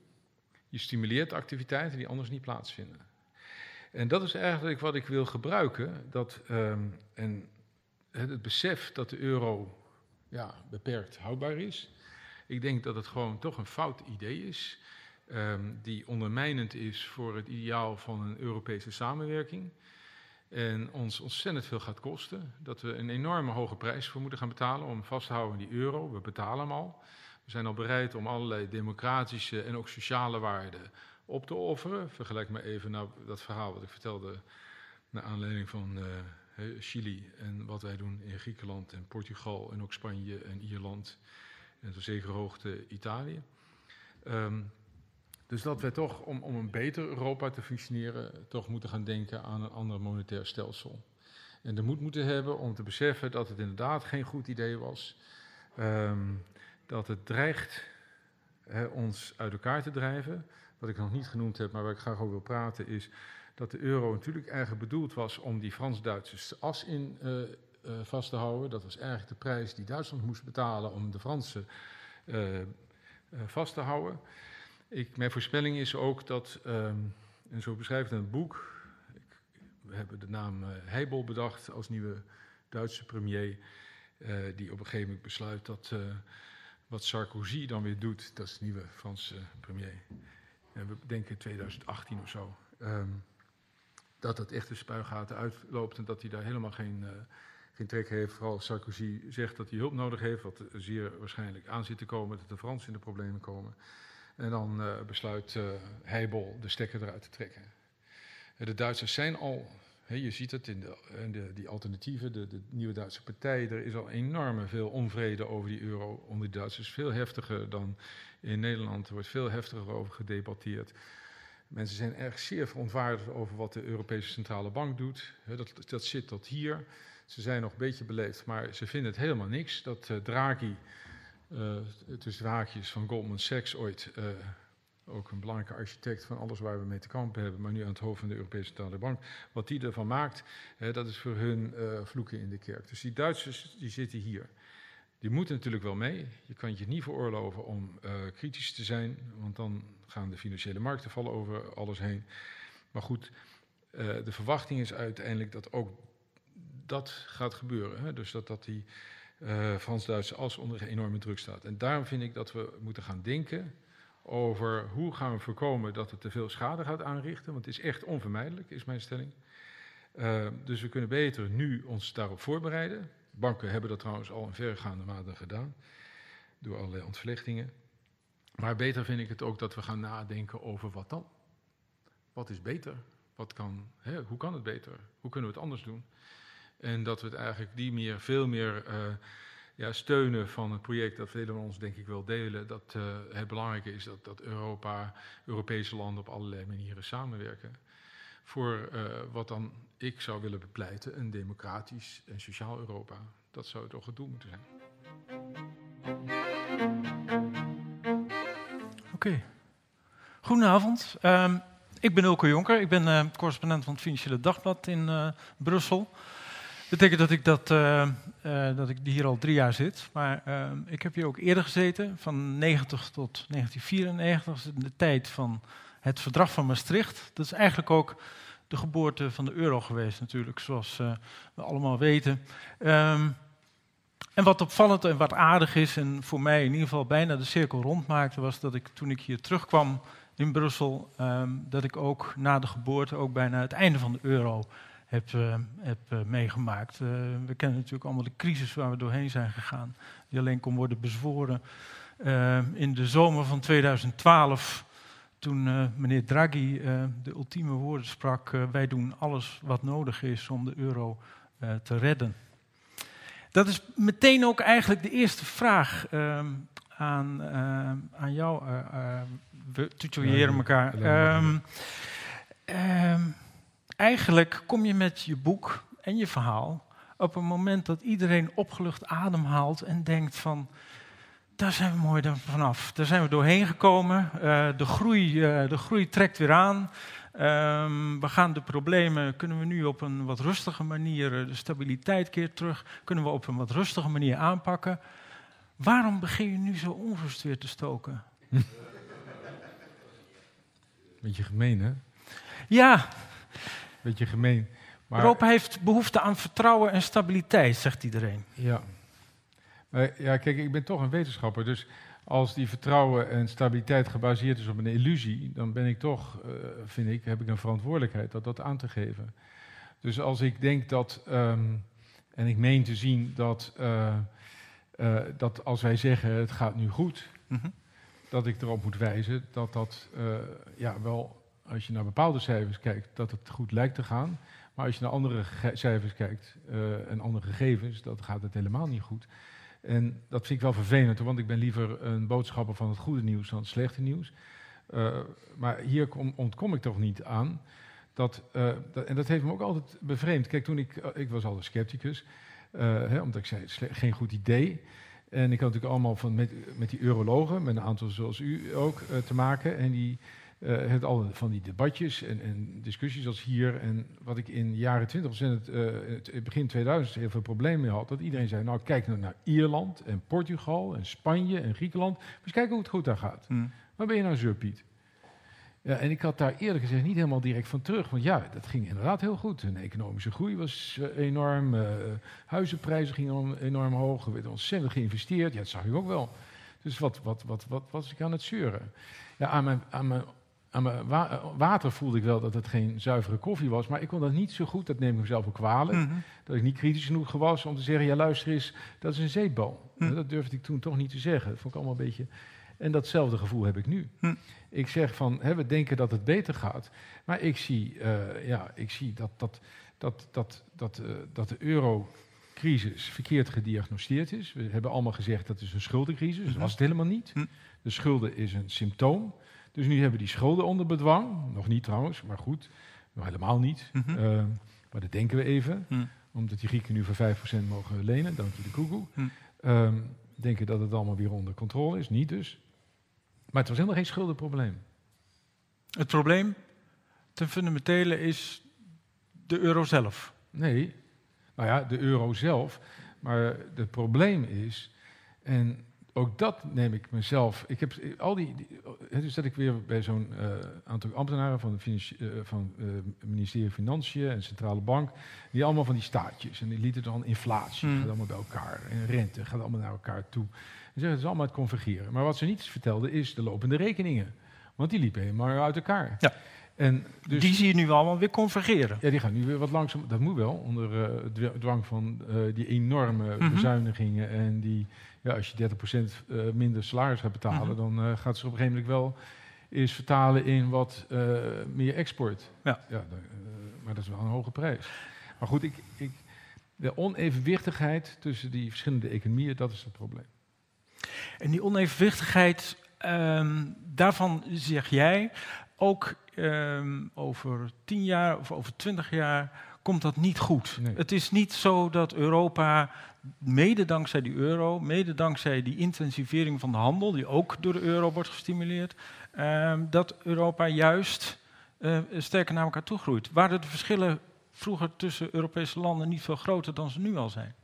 Je stimuleert activiteiten die anders niet plaatsvinden. En dat is eigenlijk wat ik wil gebruiken. Dat, um, en het besef dat de euro ja, beperkt houdbaar is. Ik denk dat het gewoon toch een fout idee is. Um, die ondermijnend is voor het ideaal van een Europese samenwerking. En ons ontzettend veel gaat kosten. Dat we een enorme hoge prijs voor moeten gaan betalen om vast te houden in die euro. We betalen hem al. We zijn al bereid om allerlei democratische en ook sociale waarden op te offeren. Vergelijk maar even nou dat verhaal wat ik vertelde naar aanleiding van uh, Chili en wat wij doen in Griekenland en Portugal en ook Spanje en Ierland en tot zekere hoogte Italië. Um, dus dat we toch, om, om een beter Europa te functioneren, toch moeten gaan denken aan een ander monetair stelsel. En de moed moeten hebben om te beseffen dat het inderdaad geen goed idee was. Um, dat het dreigt hè, ons uit elkaar te drijven. Wat ik nog niet genoemd heb, maar waar ik graag over wil praten, is dat de euro natuurlijk eigenlijk bedoeld was om die Frans-Duitse as in uh, uh, vast te houden. Dat was eigenlijk de prijs die Duitsland moest betalen om de Fransen uh, vast te houden. Ik, mijn voorspelling is ook dat, um, en zo beschrijft het boek, ik, we hebben de naam Heibel bedacht als nieuwe Duitse premier, die op een gegeven moment besluit dat wat Sarkozy dan weer doet, dat is de nieuwe Franse premier. En we denken 2018 of zo. Um, dat het echt de spuigaten uitloopt en dat hij daar helemaal geen, uh, geen trek heeft. Vooral Sarkozy zegt dat hij hulp nodig heeft, wat zeer waarschijnlijk aan zit te komen, dat de Fransen in de problemen komen. En dan uh, besluit uh, Heibel de stekker eruit te trekken. De Duitsers zijn al je ziet het in, de, in de, die alternatieven, de, de, nieuwe Duitse partij. Er is al enorm veel onvrede over die euro onder de Duitsers. Veel heftiger dan in Nederland. Er wordt veel heftiger over gedebatteerd. Mensen zijn erg zeer verontwaardigd over wat de Europese Centrale Bank doet. dat, dat zit tot hier. Ze zijn nog een beetje beleefd, maar ze vinden het helemaal niks. Dat uh, Draghi, uh, tussen haakjes van Goldman Sachs, ooit uh, ook een belangrijke architect van alles waar we mee te kampen hebben, maar nu aan het hoofd van de Europese Centrale Bank. Wat die ervan maakt, hè, dat is voor hun uh, vloeken in de kerk. Dus die Duitsers die zitten hier. Die moeten natuurlijk wel mee. Je kan je niet veroorloven om uh, kritisch te zijn, want dan gaan de financiële markten vallen over alles heen. Maar goed, uh, de verwachting is uiteindelijk dat ook dat gaat gebeuren. Hè? Dus dat, dat die Frans-Duitse as onder enorme druk staat. En daarom vind ik dat we moeten gaan denken over hoe gaan we voorkomen dat het te veel schade gaat aanrichten. Want het is echt onvermijdelijk, is mijn stelling. Uh, dus we kunnen beter nu ons daarop voorbereiden. Banken hebben dat trouwens al in verregaande mate gedaan, door allerlei ontvlechtingen. Maar beter vind ik het ook dat we gaan nadenken over wat dan. Wat is beter? Wat kan, hè, hoe kan het beter? Hoe kunnen we het anders doen? En dat we het eigenlijk die meer, veel meer uh, ja, steunen van het project, dat velen van ons denk ik wel delen, dat uh, het belangrijke is dat, dat Europa, Europese landen op allerlei manieren samenwerken. Voor uh, wat dan ik zou willen bepleiten, een democratisch en sociaal Europa. Dat zou toch het doel moeten zijn. Oké. Goedenavond. Um, ik ben Ulke Jonker. Ik ben uh, correspondent van het Financiële Dagblad in Brussel betekent dat ik, dat, uh, uh, dat ik hier al drie jaar zit. Maar uh, ik heb hier ook eerder gezeten, van 90 tot 1994, de tijd van het verdrag van Maastricht. Dat is eigenlijk ook de geboorte van de euro geweest natuurlijk, zoals we allemaal weten. Um, En wat opvallend en wat aardig is, en voor mij in ieder geval bijna de cirkel rondmaakte, was dat ik toen ik hier terugkwam in Brussel, ehm, dat ik ook na de geboorte, ook bijna het einde van de euro, heb, uh, heb uh, meegemaakt. Uh, we kennen natuurlijk allemaal de crisis waar we doorheen zijn gegaan, die alleen kon worden bezworen. In de zomer van 2012, toen meneer Draghi de ultieme woorden sprak, wij doen alles wat nodig is om de euro te redden. Dat is meteen ook eigenlijk de eerste vraag aan, aan jou. we tutoyeren elkaar. Um, eigenlijk kom je met je boek en je verhaal op een moment dat iedereen opgelucht ademhaalt en denkt van, daar zijn we mooi vanaf. Daar zijn we doorheen gekomen. Uh, de, groei, uh, de groei trekt weer aan. Um, we gaan de problemen, kunnen we nu op een wat rustige manier, de stabiliteit keert terug, kunnen we op een wat rustige manier aanpakken. Waarom begin je nu zo onrust weer te stoken? Beetje gemeen, hè? Ja, beetje gemeen. Maar, Europa heeft behoefte aan vertrouwen en stabiliteit, zegt iedereen. Ja. Maar ja, kijk, ik ben toch een wetenschapper, dus als die vertrouwen en stabiliteit gebaseerd is op een illusie, dan ben ik toch, uh, vind ik, heb ik een verantwoordelijkheid dat dat aan te geven. Dus als ik denk dat, um, en ik meen te zien dat, uh, uh, dat als wij zeggen het gaat nu goed, mm -hmm. dat ik erop moet wijzen dat dat ja, wel als je naar bepaalde cijfers kijkt, dat het goed lijkt te gaan. Maar als je naar andere cijfers kijkt uh, en andere gegevens, dan gaat het helemaal niet goed. En dat vind ik wel vervelend, want ik ben liever een boodschapper van het goede nieuws dan het slechte nieuws. Uh, maar hier kom, ontkom ik toch niet aan. Dat, uh, dat, en dat heeft me ook altijd bevreemd. Kijk, toen ik, ik was altijd scepticus, hè, omdat ik zei, geen goed idee. En ik had natuurlijk allemaal van met, met die urologen, met een aantal zoals u ook, te maken. En die uh, het al van die debatjes en, en, discussies als hier. En wat ik in de jaren 20 het, uh, het begin 2000 heel veel problemen mee had. Dat iedereen zei, nou kijk nou naar Ierland en Portugal en Spanje en Griekenland. Dus kijk hoe het goed daar gaat. Hmm. Waar ben je nou zo, Piet? Ja, en ik had daar eerlijk gezegd niet helemaal direct van terug. Want ja, dat ging inderdaad heel goed. De economische groei was uh, enorm. Huizenprijzen gingen enorm hoog. Er werd ontzettend geïnvesteerd. Ja, dat zag ik ook wel. Dus wat, wat, wat, wat was ik aan het zeuren? Ja, aan mijn, aan mijn aan mijn wa water voelde ik wel dat het geen zuivere koffie was. Maar ik kon dat niet zo goed, dat neem ik mezelf ook kwalijk. Mm -hmm. Dat ik niet kritisch genoeg was om te zeggen: ja, luister eens, dat is een zeepbal. Mm. Dat durfde ik toen toch niet te zeggen. Dat vond ik allemaal een beetje. En datzelfde gevoel heb ik nu. Mm. Ik zeg van: hè, we denken dat het beter gaat. Maar ik zie, uh, ja, ik zie dat, dat, dat, dat, dat, uh, dat de eurocrisis verkeerd gediagnosticeerd is. We hebben allemaal gezegd dat is een schuldencrisis. Dat was het helemaal niet. De schulden is een symptoom. Dus nu hebben we die schulden onder bedwang. Nog niet trouwens, maar goed. Nog helemaal niet. Mm -hmm. uh, maar dat denken we even. Mm. Omdat die Grieken nu voor 5% mogen lenen. Dank je de koekoe. Mm. Uh, denken dat het allemaal weer onder controle is. Niet dus. Maar het was helemaal geen schuldenprobleem. Het probleem ten fundamentele is de euro zelf. Nee. Nou ja, de euro zelf. Maar het probleem is... En ook dat neem ik mezelf. Ik heb al die. Het is dat ik weer bij zo'n uh, aantal ambtenaren van het uh, van, uh, ministerie van Financiën en Centrale Bank. Die allemaal van die staatjes. En die lieten dan inflatie. Mm. Gaat allemaal bij elkaar. En rente gaat allemaal naar elkaar toe. En zeggen het is allemaal het convergeren. Maar wat ze niet vertelden is de lopende rekeningen. Want die liepen helemaal uit elkaar. Ja. En dus, die zie je nu allemaal weer convergeren. Ja, die gaan nu weer wat langzaam. Dat moet wel, onder uh, dwang van uh, die enorme mm -hmm. bezuinigingen. En die, ja, als je 30% uh, minder salaris gaat betalen, mm -hmm. dan gaat ze op een gegeven moment wel eens vertalen in wat meer export. Ja. ja maar dat is wel een hoge prijs. Maar goed, ik, ik, de onevenwichtigheid tussen die verschillende economieën, dat is het probleem. En die onevenwichtigheid, um, daarvan zeg jij, ook um, over tien jaar of over twintig jaar komt dat niet goed. Nee. Het is niet zo dat Europa, mede dankzij die euro, mede dankzij die intensivering van de handel, die ook door de euro wordt gestimuleerd, um, dat Europa juist uh, sterker naar elkaar toe groeit. Waren de verschillen vroeger tussen Europese landen niet veel groter dan ze nu al zijn?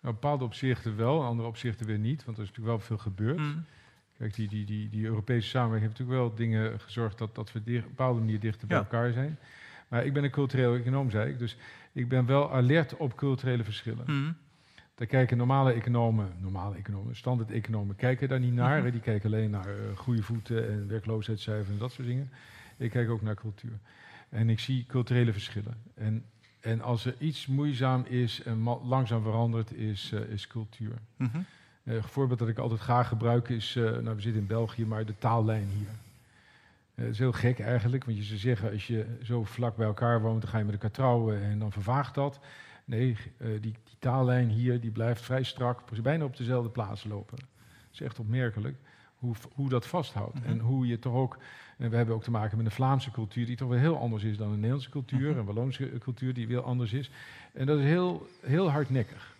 Nou, bepaalde opzichten wel, andere opzichten weer niet, want er is natuurlijk wel veel gebeurd. Mm. Kijk, die, die, die, die Europese samenwerking heeft natuurlijk wel dingen gezorgd dat, dat we op een bepaalde manier dichter bij ja. elkaar zijn. Maar ik ben een cultureel econoom, zei ik. Dus ik ben wel alert op culturele verschillen. Mm. Daar kijken normale economen, normale economen, standaard economen, kijken daar niet naar. Mhm. Die kijken alleen naar uh, goede voeten en werkloosheidscijfers en dat soort dingen. Ik kijk ook naar cultuur. En ik zie culturele verschillen. En, en als er iets moeizaam is en langzaam verandert, is, uh, is cultuur. Uh, een voorbeeld dat ik altijd graag gebruik is, nou we zitten in België, maar de taallijn hier. Het is heel gek eigenlijk, want je zou zeggen, als je zo vlak bij elkaar woont, dan ga je met elkaar trouwen en dan vervaagt dat. Nee, die, die, taallijn hier, die blijft vrij strak, bijna op dezelfde plaats lopen. Dat is echt opmerkelijk hoe, hoe dat vasthoudt. Mhm. En hoe je toch ook, en we hebben ook te maken met een Vlaamse cultuur die toch weer heel anders is dan een Nederlandse cultuur, Mhm. een Walloonse cultuur die weer anders is. En dat is heel, heel hardnekkig.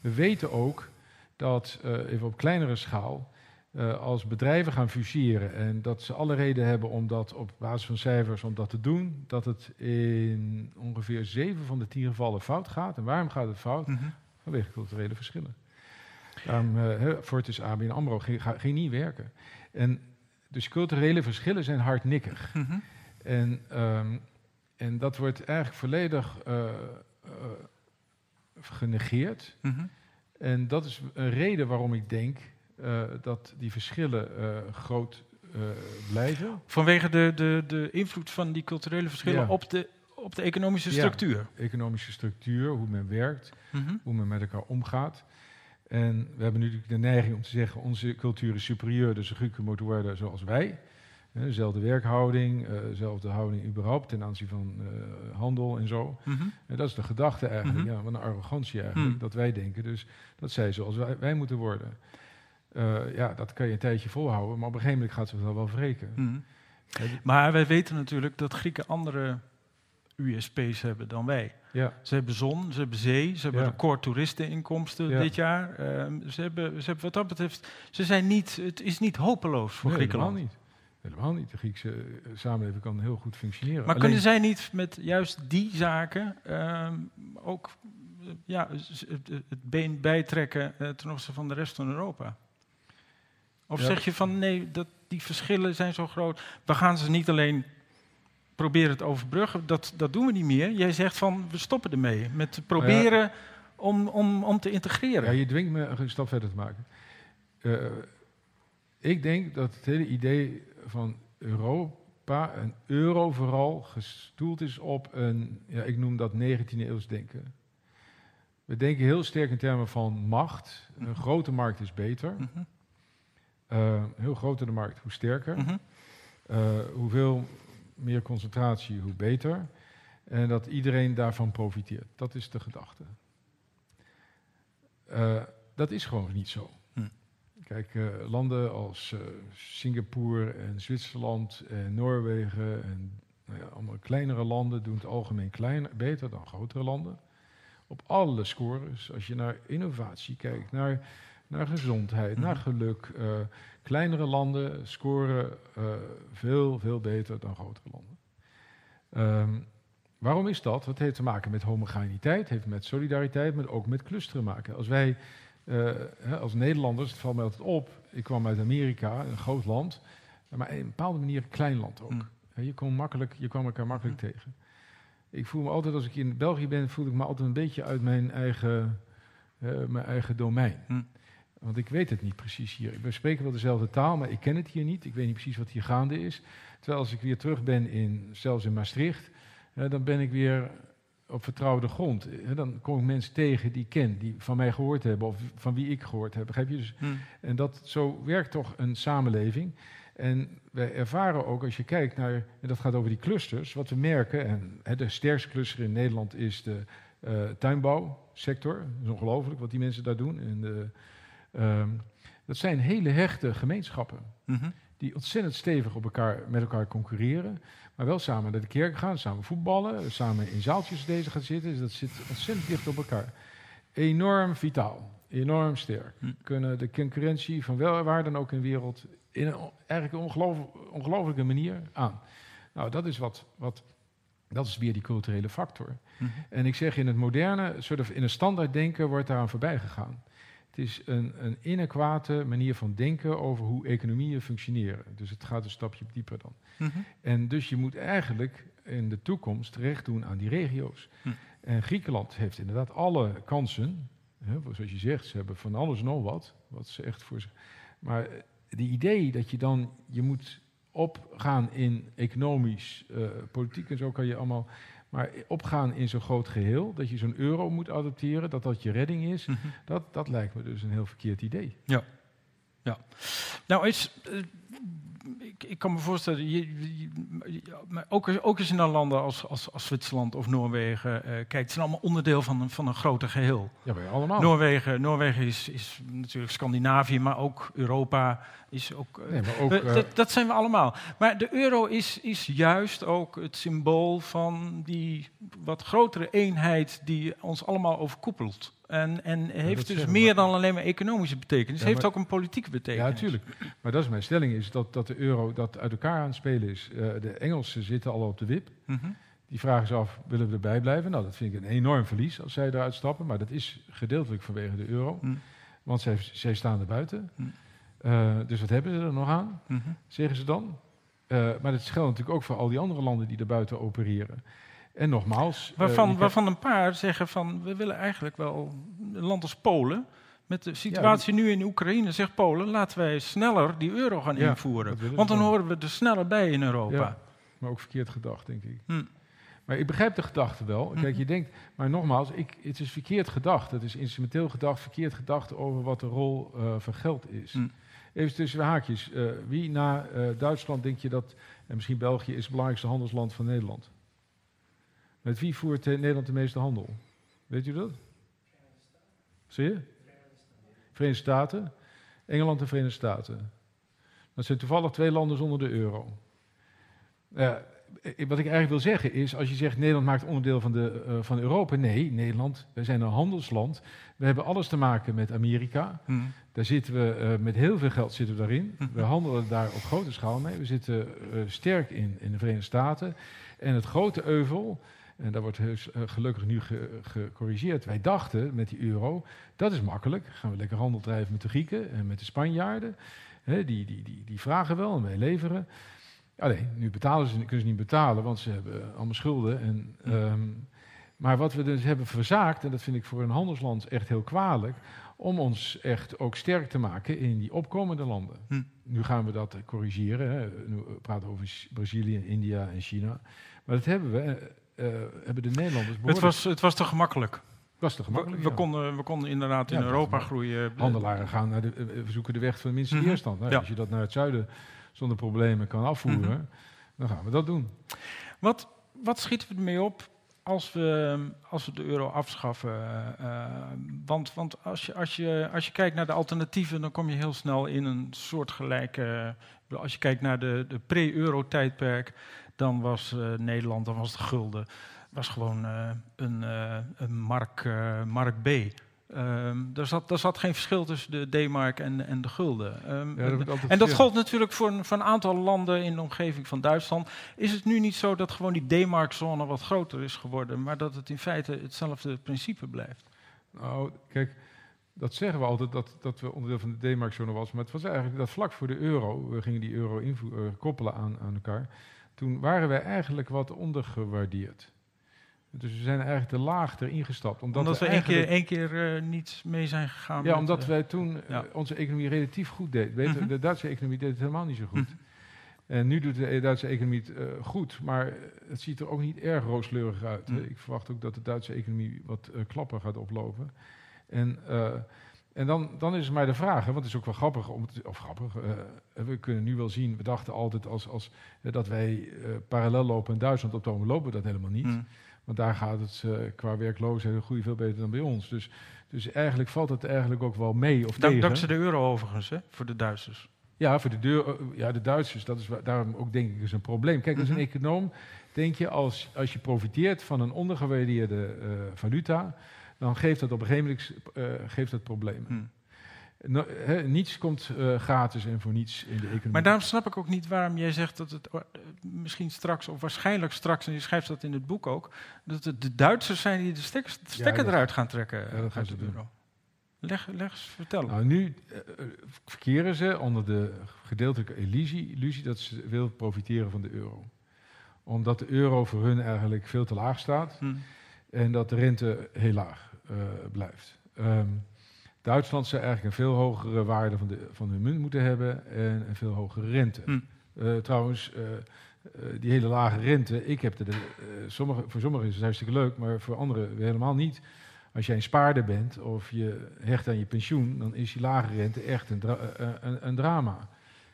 We weten ook dat, uh, even op kleinere schaal, uh, als bedrijven gaan fuseren en dat ze alle reden hebben om dat op basis van cijfers om dat te doen, dat het in ongeveer zeven van de tien gevallen fout gaat. En waarom gaat het fout? Mhm. Vanwege culturele verschillen. Daarom, uh, Fortis ABN AMRO ging, ging, niet werken. En dus culturele verschillen zijn hardnekkig. Mhm. En, um, en dat wordt eigenlijk volledig uh, genegeerd. Mhm. En dat is een reden waarom ik denk uh, dat die verschillen uh, groot uh, blijven. Vanwege de, de, de invloed van die culturele verschillen Ja. op, de, op de economische Ja. structuur. Economische structuur, hoe men werkt, Mhm. hoe men met elkaar omgaat. En we hebben nu de neiging om te zeggen, onze cultuur is superieur, dus Grieken moeten worden zoals wij. Eh, Dezelfde werkhouding, eh, dezelfde houding überhaupt ten aanzien van eh, handel en zo. Mhm. En dat is de gedachte eigenlijk, Mhm. ja, wat een arrogantie eigenlijk, dat wij denken. Dus dat zij zoals wij, wij moeten worden. Eh, ja, dat kan je een tijdje volhouden, maar op een gegeven moment gaat ze wel wel wreken. Ja, die- Maar wij weten natuurlijk dat Grieken andere USP's hebben dan wij. Ja, Ze hebben zon, ze hebben zee, ze hebben Ja. record toeristeninkomsten Ja. dit jaar. Ehm, ze, hebben, ze hebben wat dat betreft, ze zijn niet, het is niet hopeloos voor nee, Griekenland. helemaal niet. Helemaal niet. De Griekse eh, samenleving kan heel goed functioneren. Maar Alleen- kunnen zij niet met juist die zaken ehm, ook eh, ja, het, been bijtrekken ten opzichte van de rest van Europa? Of Ja. zeg je van nee, dat, die verschillen zijn zo groot. We gaan ze niet alleen proberen te overbruggen, dat, dat doen we niet meer. Jij zegt van we stoppen ermee met proberen om, om, om te integreren. Ja, je dwingt me een stap verder te maken. Eh, ik denk dat het hele idee van Europa, een euro vooral, gestoeld is op een, ja, ik noem dat 19e eeuws denken. We denken heel sterk in termen van macht. Een Mhm. grote markt is beter. Mhm, Eh, hoe groter de markt, hoe sterker. mhm, Eh, hoeveel meer concentratie, hoe beter. En dat iedereen daarvan profiteert. Dat is de gedachte. Eh, dat is gewoon niet zo. Hm. Kijk, landen als Singapore en Zwitserland en Noorwegen en nou ja, allemaal kleinere landen doen het algemeen kleiner, beter dan grotere landen. Op alle scores, als je naar innovatie kijkt, naar, naar gezondheid, Mhm. naar geluk. eh, kleinere landen scoren eh, veel, veel beter dan grotere landen. Ehm, waarom is dat? Dat heeft te maken met homogeniteit, heeft met solidariteit, maar ook met clusteren maken. Als wij, eh, hè, als Nederlanders, het valt mij altijd op, ik kwam uit Amerika, een groot land, maar op een bepaalde manier een klein land ook. Mm. Je, kon makkelijk, je kwam elkaar makkelijk tegen. Ik voel me altijd, als ik in België ben, voel ik me altijd een beetje uit mijn eigen, mijn eigen domein. Hm. Want ik weet het niet precies hier. We spreken wel dezelfde taal, maar ik ken het hier niet. Ik weet niet precies wat hier gaande is. Terwijl als ik weer terug ben, in, zelfs in Maastricht, dan ben ik weer op vertrouwde grond. Dan kom ik mensen tegen die ik ken, die van mij gehoord hebben of van wie ik gehoord heb. Begrijp je? Dus, mhm. en dat, zo werkt toch een samenleving. En wij ervaren ook, als je kijkt naar, en dat gaat over die clusters, wat we merken, en hè, de sterkste cluster in Nederland is de eh, tuinbouwsector. Dat is ongelooflijk wat die mensen daar doen. En de, ehm, dat zijn hele hechte gemeenschappen Mhm. die ontzettend stevig op elkaar, met elkaar concurreren, maar wel samen naar de kerk gaan, samen voetballen, samen in zaaltjes deze gaan zitten. Dus dat zit ontzettend dicht op elkaar. Enorm vitaal, enorm sterk. Hm. Kunnen de concurrentie van wel waar dan ook in de wereld in een eigenlijk een ongeloof- ongelofelijke manier aan. Nou, dat is wat, wat dat is weer die culturele factor. Mhm. En ik zeg in het moderne, soort of in een standaard denken, wordt daaraan voorbij gegaan. Het is een, een inadequate manier van denken over hoe economieën functioneren. Dus het gaat een stapje dieper dan. Mhm. En dus je moet eigenlijk in de toekomst recht doen aan die regio's. Hm. En Griekenland heeft inderdaad alle kansen Hè, zoals je zegt, ze hebben van alles nog wat, wat ze echt voor zich. Maar die idee dat je dan, je moet opgaan in economisch, uh, politiek en zo kan je allemaal, maar opgaan in zo'n groot geheel, dat je zo'n euro moet adopteren, dat dat je redding is, -hmm. dat, dat lijkt me dus een heel verkeerd idee. Ja. Ja. Nou, is, uh, ik, ik, kan me voorstellen, je, je, ook, ook als je naar landen als, als, als Zwitserland of Noorwegen uh, kijkt, het zijn allemaal onderdeel van een, van een groter geheel. Ja, bij allemaal. Noorwegen, Noorwegen is, is natuurlijk Scandinavië, maar ook Europa is ook. Uh, nee, maar ook uh, dat, dat, zijn we allemaal. Maar de euro is, is juist ook het symbool van die wat grotere eenheid die ons allemaal overkoepelt. En, en heeft dus meer dan alleen maar economische betekenis. Het ja, heeft ook een politieke betekenis. Ja, natuurlijk. Maar dat is mijn stelling, is dat, dat de euro dat uit elkaar aan het spelen is. Uh, de Engelsen zitten al op de wip. Mm -hmm. Die vragen zich af, willen we erbij blijven? Nou, dat vind ik een enorm verlies als zij eruit stappen. Maar dat is gedeeltelijk vanwege de euro. Mm. Want zij, zij staan er buiten. Mm. Uh, dus wat hebben ze er nog aan, -hmm. zeggen ze dan? Uh, maar dat geldt natuurlijk ook voor al die andere landen die er buiten opereren. En nogmaals. Waarvan, uh, waarvan een paar zeggen van we willen eigenlijk wel een land als Polen. Met de situatie ja, nu in Oekraïne zegt Polen, laten wij sneller die euro gaan ja, invoeren. Want dan horen we er sneller bij in Europa. Ja, maar ook verkeerd gedacht, denk ik. Hm. Maar ik begrijp de gedachte wel. Kijk, je denkt, maar nogmaals, ik, het is verkeerd gedacht. Het is instrumenteel gedacht, verkeerd gedacht over wat de rol uh, van geld is. Hm. Even tussen de haakjes. Uh, wie na uh, Duitsland denk je dat, en misschien België, is het belangrijkste handelsland van Nederland? Met wie voert uh, Nederland de meeste handel? Weet u dat? Zie je? Verenigde Staten. Engeland en Verenigde Staten. Dat zijn toevallig twee landen zonder de euro. Uh, wat ik eigenlijk wil zeggen is, als je zegt Nederland maakt onderdeel van, de, uh, van Europa. Nee, Nederland, wij zijn een handelsland. We hebben alles te maken met Amerika. Hmm. Daar zitten we, uh, met heel veel geld zitten we daarin. Hmm. We handelen daar op grote schaal mee. We zitten sterk in, in de Verenigde Staten. En het grote euvel, en daar wordt heus, uh, gelukkig nu ge, gecorrigeerd. Wij dachten met die euro, dat is makkelijk. Gaan we lekker handel drijven met de Grieken en met de Spanjaarden. He, die, die, die, die vragen wel en wij leveren. Alleen, nu betalen ze, kunnen ze niet betalen, want ze hebben allemaal schulden. En, um, maar wat we dus hebben verzaakt, en dat vind ik voor een handelsland echt heel kwalijk, om ons echt ook sterk te maken in die opkomende landen. Hm. Nu gaan we dat corrigeren. Hè. Nu praten we over Brazilië, India en China. Maar dat hebben we uh, hebben de Nederlanders het was, het was te gemakkelijk. Was te gemakkelijk, We, we, konden, we konden inderdaad in Europa groeien. Handelaren gaan naar de, we zoeken de weg van de minste mm -hmm. weerstand. Nou, ja. Als je dat naar het zuiden zonder problemen kan afvoeren, mm -hmm. dan gaan we dat doen. Wat, wat schieten we ermee op als we, als we de euro afschaffen? Uh, want want als, je, als, je, als je kijkt naar de alternatieven, dan kom je heel snel in een soortgelijke... Als je kijkt naar de, de pre-euro-tijdperk, dan was uh, Nederland, dan was de gulden, was gewoon uh, een, uh, een mark, mark B. Um, er, zat, er zat geen verschil tussen de D-mark en, en de gulden. Um, ja, dat en dat gold natuurlijk voor een, voor een aantal landen in de omgeving van Duitsland. Is het nu niet zo dat gewoon die D-mark-zone wat groter is geworden, maar dat het in feite hetzelfde principe blijft? Nou, kijk, dat zeggen we altijd dat, dat we onderdeel van de D-mark-zone was, maar het was eigenlijk dat vlak voor de euro, we gingen die euro koppelen aan, aan elkaar toen waren wij eigenlijk wat ondergewaardeerd. Dus we zijn eigenlijk te laag erin gestapt. Omdat, omdat we, één keer, één keer uh, niet mee zijn gegaan. Ja, omdat uh, wij toen ja. onze economie relatief goed deed. Weet, -hmm. De Duitse economie deed het helemaal niet zo goed. -hmm. En nu doet de Duitse economie het goed, maar het ziet er ook niet erg rooskleurig uit. Mm -hmm. Ik verwacht ook dat de Duitse economie wat klappen gaat oplopen. En en dan, dan is het maar de vraag, hè, want het is ook wel grappig, om of grappig, uh, we kunnen nu wel zien, we dachten altijd als, als, uh, dat wij uh, parallel lopen in Duitsland, op het lopen we dat helemaal niet. Mm. Want daar gaat het qua werkloosheid groei veel beter dan bij ons. Dus, dus eigenlijk valt het eigenlijk ook wel mee of Dank, tegen. Dankzij de euro overigens, hè, voor de Duitsers. Ja, voor de, deur, ja, de Duitsers, dat is daarom ook denk ik is een probleem. Kijk, als een econoom denk je, als, als je profiteert van een ondergewaardeerde valuta dan geeft dat op een gegeven moment uh, geeft dat problemen. Hmm. No, he, niets komt uh, gratis en voor niets in de economie. Maar daarom snap ik ook niet waarom jij zegt dat het uh, misschien straks, of waarschijnlijk straks, en je schrijft dat in het boek ook, dat het de Duitsers zijn die de stekker, de stekker ja, eruit gaan trekken ja, dat gaan ze doen. Leg, leg eens, vertel. Nou, nu verkeren ze onder de gedeeltelijke illusie, illusie dat ze wil profiteren van de euro. Omdat de euro voor hun eigenlijk veel te laag staat hmm. en dat de rente heel laag blijft. ehm, Duitsland zou eigenlijk een veel hogere waarde van, de, van hun munt moeten hebben en een veel hogere rente. Hm. Eh, trouwens, eh, eh, die hele lage rente, ik heb er, de, eh, sommige, voor sommigen is het hartstikke leuk, maar voor anderen helemaal niet. Als jij een spaarder bent of je hecht aan je pensioen, dan is die lage rente echt een, dra- eh, eh, een, een drama.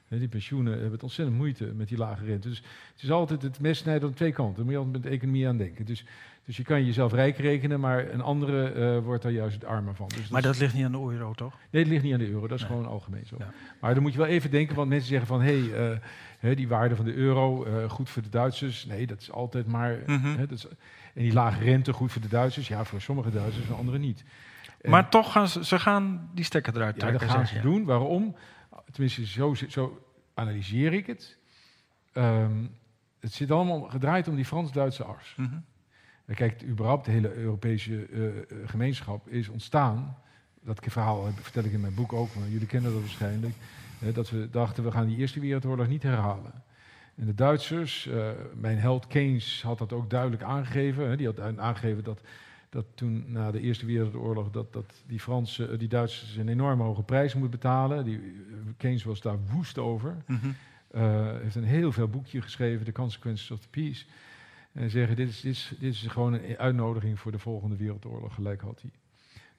Die pensioenen hebben het ontzettend moeite met die lage rente. Dus het is altijd het mes snijden aan twee kanten. Daar moet je altijd met de economie aan denken. Dus, dus je kan jezelf rijk rekenen, maar een andere eh, wordt daar juist het armer van. Dus Maar dat ligt niet aan de euro, toch? Nee, het ligt niet aan de euro, dat is Nee. gewoon algemeen zo. Ja. Maar dan moet je wel even denken, want mensen zeggen van... hé, hey, eh, hè, die waarde van de euro, eh, goed voor de Duitsers. Nee, dat is altijd maar... Mhm. hè, dat is, en die lage rente, goed voor de Duitsers. Ja, voor sommige Duitsers, voor anderen niet. En- Maar toch gaan ze, ze gaan die stekker eruit ja, dat trekken. gaan ze doen. Waarom? Tenminste, zo, zo analyseer ik het. Ehm, het zit allemaal gedraaid om die Frans-Duitse ars. En Kijk, überhaupt de hele Europese eh, eh, gemeenschap is ontstaan. Dat verhaal vertel ik in mijn boek ook, maar jullie kennen dat waarschijnlijk. dat we dachten, we gaan die Eerste Wereldoorlog niet herhalen. En de Duitsers, eh, mijn held Keynes had dat ook duidelijk aangegeven. Hè, die had aangegeven dat, dat toen na de Eerste Wereldoorlog... dat, dat die, Fransen, die Duitsers een enorme hoge prijs moeten betalen. Die, Keynes was daar woest over. Eh, heeft een heel veel boekje geschreven, The Consequences of the Peace. En zeggen, dit is, dit, is, dit is gewoon een uitnodiging voor de volgende wereldoorlog, gelijk had hij.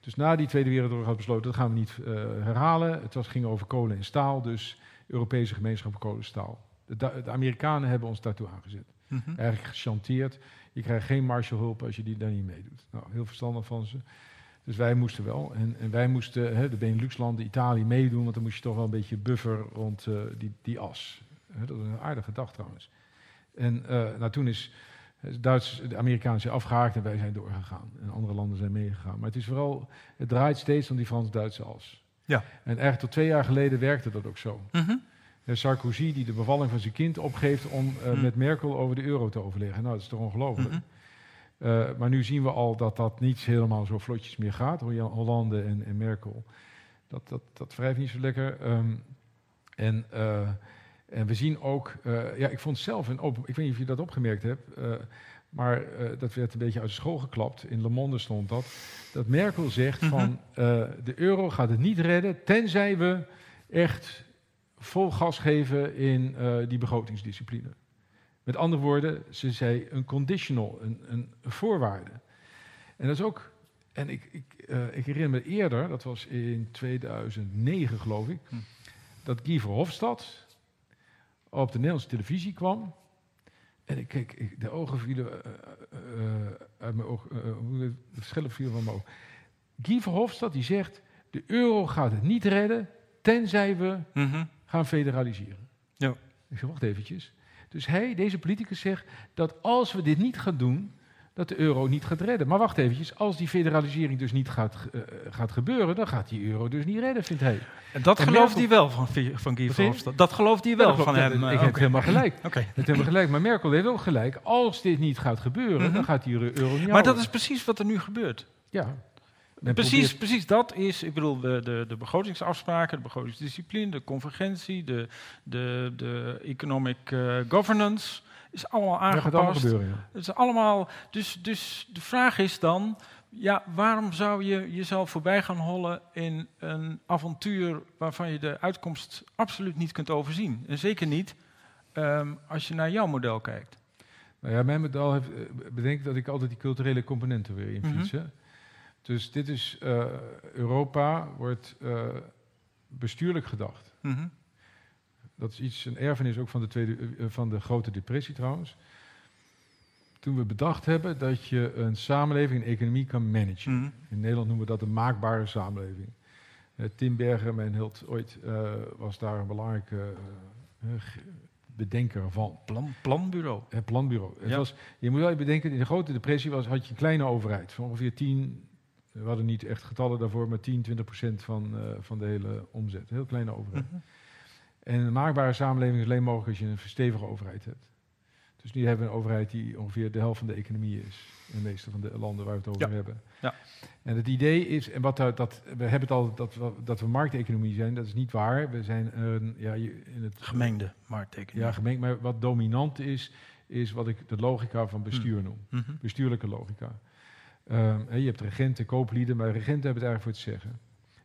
Dus na die Tweede Wereldoorlog had besloten, dat gaan we niet eh, herhalen. Het was, ging over kolen en staal, dus Europese gemeenschap kolen en staal. De, de Amerikanen hebben ons daartoe aangezet. Mhm. Eigenlijk gechanteerd. Je krijgt geen Marshallhulp als je die daar niet meedoet. Nou, heel verstandig van ze. Dus wij moesten wel. En, en wij moesten, hè, de Benelux-landen, Italië meedoen, want dan moest je toch wel een beetje buffer rond eh, die, die as. Dat is een aardige dag trouwens. En nou, toen is Duits, de Amerikanen zijn afgehaakt en wij zijn doorgegaan. En andere landen zijn meegegaan. Maar het is vooral, het draait steeds om die Frans-Duitse as. Ja. En eigenlijk tot twee jaar geleden werkte dat ook zo. Mhm. Eh, Sarkozy die de bevalling van zijn kind opgeeft om eh, Hmm. met Merkel over de euro te overleggen. Nou, dat is toch ongelooflijk. Mhm. Eh, maar nu zien we al dat dat niet helemaal zo vlotjes meer gaat. Hollande en, en Merkel. Dat, dat, dat wrijft niet zo lekker. Ehm, en, eh, en we zien ook... eh, ja, ik vond zelf een open... Ik weet niet of je dat opgemerkt hebt... eh, maar eh, dat werd een beetje uit de school geklapt. In Le Monde stond dat. Dat Merkel zegt Mhm. van... de euro gaat het niet redden... tenzij we echt vol gas geven in die begrotingsdiscipline. Met andere woorden, ze zei een conditional, een, een voorwaarde. En dat is ook, en ik, ik, ik herinner me eerder, dat was in 2009 geloof ik, Hm. dat Guy Verhofstadt op de Nederlandse televisie kwam. En ik keek, ik, de ogen vielen eh, eh, eh, uit mijn ogen, het- de schellen vielen van mijn ogen. Guy Verhofstadt die zegt, de euro gaat het niet redden, tenzij we Mhm. gaan federaliseren. Ja. Ik zeg, wacht eventjes. Dus hij, deze politicus, zegt dat als we dit niet gaan doen, dat de euro niet gaat redden. Maar wacht eventjes, als die federalisering dus niet gaat, eh, gaat gebeuren, dan gaat die euro dus niet redden, vindt hij. En dat En gelooft Merkel- hij wel van, van Guy Verhofstadt. Dat gelooft hij wel Ja, van hem. Ja, eh, ik heb helemaal gelijk. Oké. Dat hebben we gelijk. Maar Merkel heeft ook gelijk. Als dit niet gaat gebeuren, Mhm. dan gaat die euro niet Maar houden. dat is precies wat er nu gebeurt. Ja. Men Precies, probeert- precies dat is, ik bedoel, de, de, de begrotingsafspraken, de begrotingsdiscipline, de convergentie, de, de, de economic eh, governance, is allemaal Dat gaat allemaal aangepast. gebeuren, ja. Het is allemaal, dus, dus de vraag is dan, ja, waarom zou je jezelf voorbij gaan hollen in een avontuur waarvan je de uitkomst absoluut niet kunt overzien? En zeker niet ehm, als je naar jouw model kijkt. Nou ja, mijn model heeft, eh, bedenk dat ik altijd die culturele componenten weer Mhm. fietsen. Dus dit is, eh, Europa wordt eh, bestuurlijk gedacht. Mhm. Dat is iets, een erfenis ook van de, tweede, eh, van de grote depressie trouwens. Toen we bedacht hebben dat je een samenleving, een economie kan managen. Mhm. In Nederland noemen we dat een maakbare samenleving. Eh, Tim Berger, mijn held ooit, eh, was daar een belangrijke eh, bedenker van. Plan, planbureau. Het planbureau. Het was, je moet wel bedenken, in de grote depressie was, had je een kleine overheid. Van ongeveer 10, we hadden niet echt getallen daarvoor, maar 10, 20 procent van, eh, van de hele omzet. Een heel kleine overheid. Mhm. En een maakbare samenleving is alleen mogelijk als je een stevige overheid hebt. Dus nu hebben we een overheid die ongeveer de helft van de economie is. In de meeste van de landen waar we het over Ja. hebben. Ja. En het idee is, en wat daar, dat, we hebben het al dat we, dat we markteconomie zijn, dat is niet waar. We zijn een, ja, in het Gemengde markttekening. ja, gemengd, maar wat dominant is, is wat ik de logica van bestuur noem. Mhm. Bestuurlijke logica. Ehm, hè, je hebt regenten, kooplieden, maar regenten hebben het eigenlijk voor het zeggen.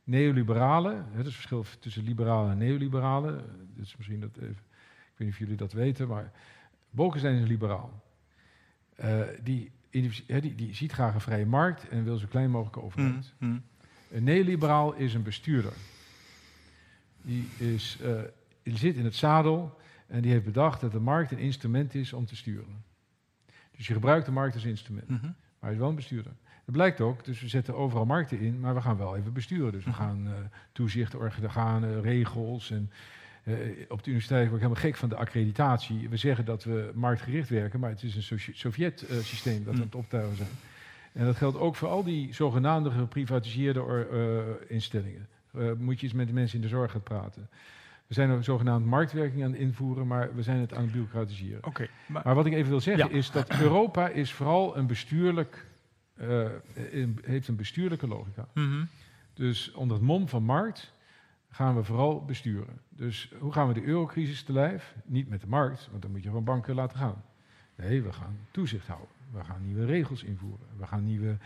Neoliberalen, dat is het verschil tussen liberalen en neoliberalen. Dat is misschien dat even, ik weet niet of jullie dat weten, maar Bolkestein is een liberaal. Eh, die, die, die ziet graag een vrije markt en wil zo klein mogelijk overheid. Mm, mm. Een neoliberaal is een bestuurder. Die, is, eh, die zit in het zadel en die heeft bedacht dat de markt een instrument is om te sturen. Dus je gebruikt de markt als instrument. Mhm. Maar hij is wel een bestuurder. Dat blijkt ook, dus we zetten overal markten in, maar we gaan wel even besturen. Dus we Mhm. gaan uh, toezicht, organen, regels. En uh, op de universiteit word ik helemaal gek van de accreditatie. We zeggen dat we marktgericht werken, maar het is een Sovjet-systeem dat we Mhm. aan het optuigen zijn. En dat geldt ook voor al die zogenaamde geprivatiseerde instellingen. moet je eens met de mensen in de zorg gaan praten. We zijn een zogenaamde marktwerking aan het invoeren, maar we zijn het aan het bureaucratiseren. Oké, maar, Maar wat ik even wil zeggen Ja. is dat Europa is vooral een bestuurlijk, uh, heeft een bestuurlijke logica. Mhm. Dus onder het mom van markt gaan we vooral besturen. Dus hoe gaan we de eurocrisis te lijf? Niet met de markt, want dan moet je gewoon banken laten gaan. Nee, we gaan toezicht houden. We gaan nieuwe regels invoeren. We gaan nieuwe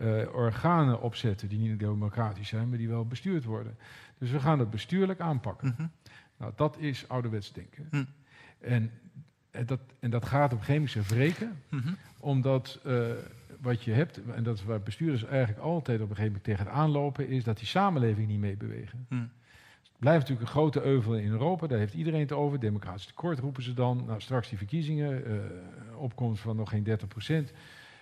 uh, organen opzetten die niet democratisch zijn, maar die wel bestuurd worden. Dus we gaan het bestuurlijk aanpakken. Mhm. Nou, dat is ouderwets denken. Hm. En, en, dat, en dat gaat op moment wreken, Mhm. omdat uh, wat je hebt, en dat is waar bestuurders eigenlijk altijd op een gegeven moment tegen het aanlopen, is dat die samenleving niet meebewegen. Hm. Het blijft natuurlijk een grote euvel in Europa, daar heeft iedereen het over. Democratisch tekort roepen ze dan. Nou, straks die verkiezingen, uh, opkomst van nog geen 30 procent.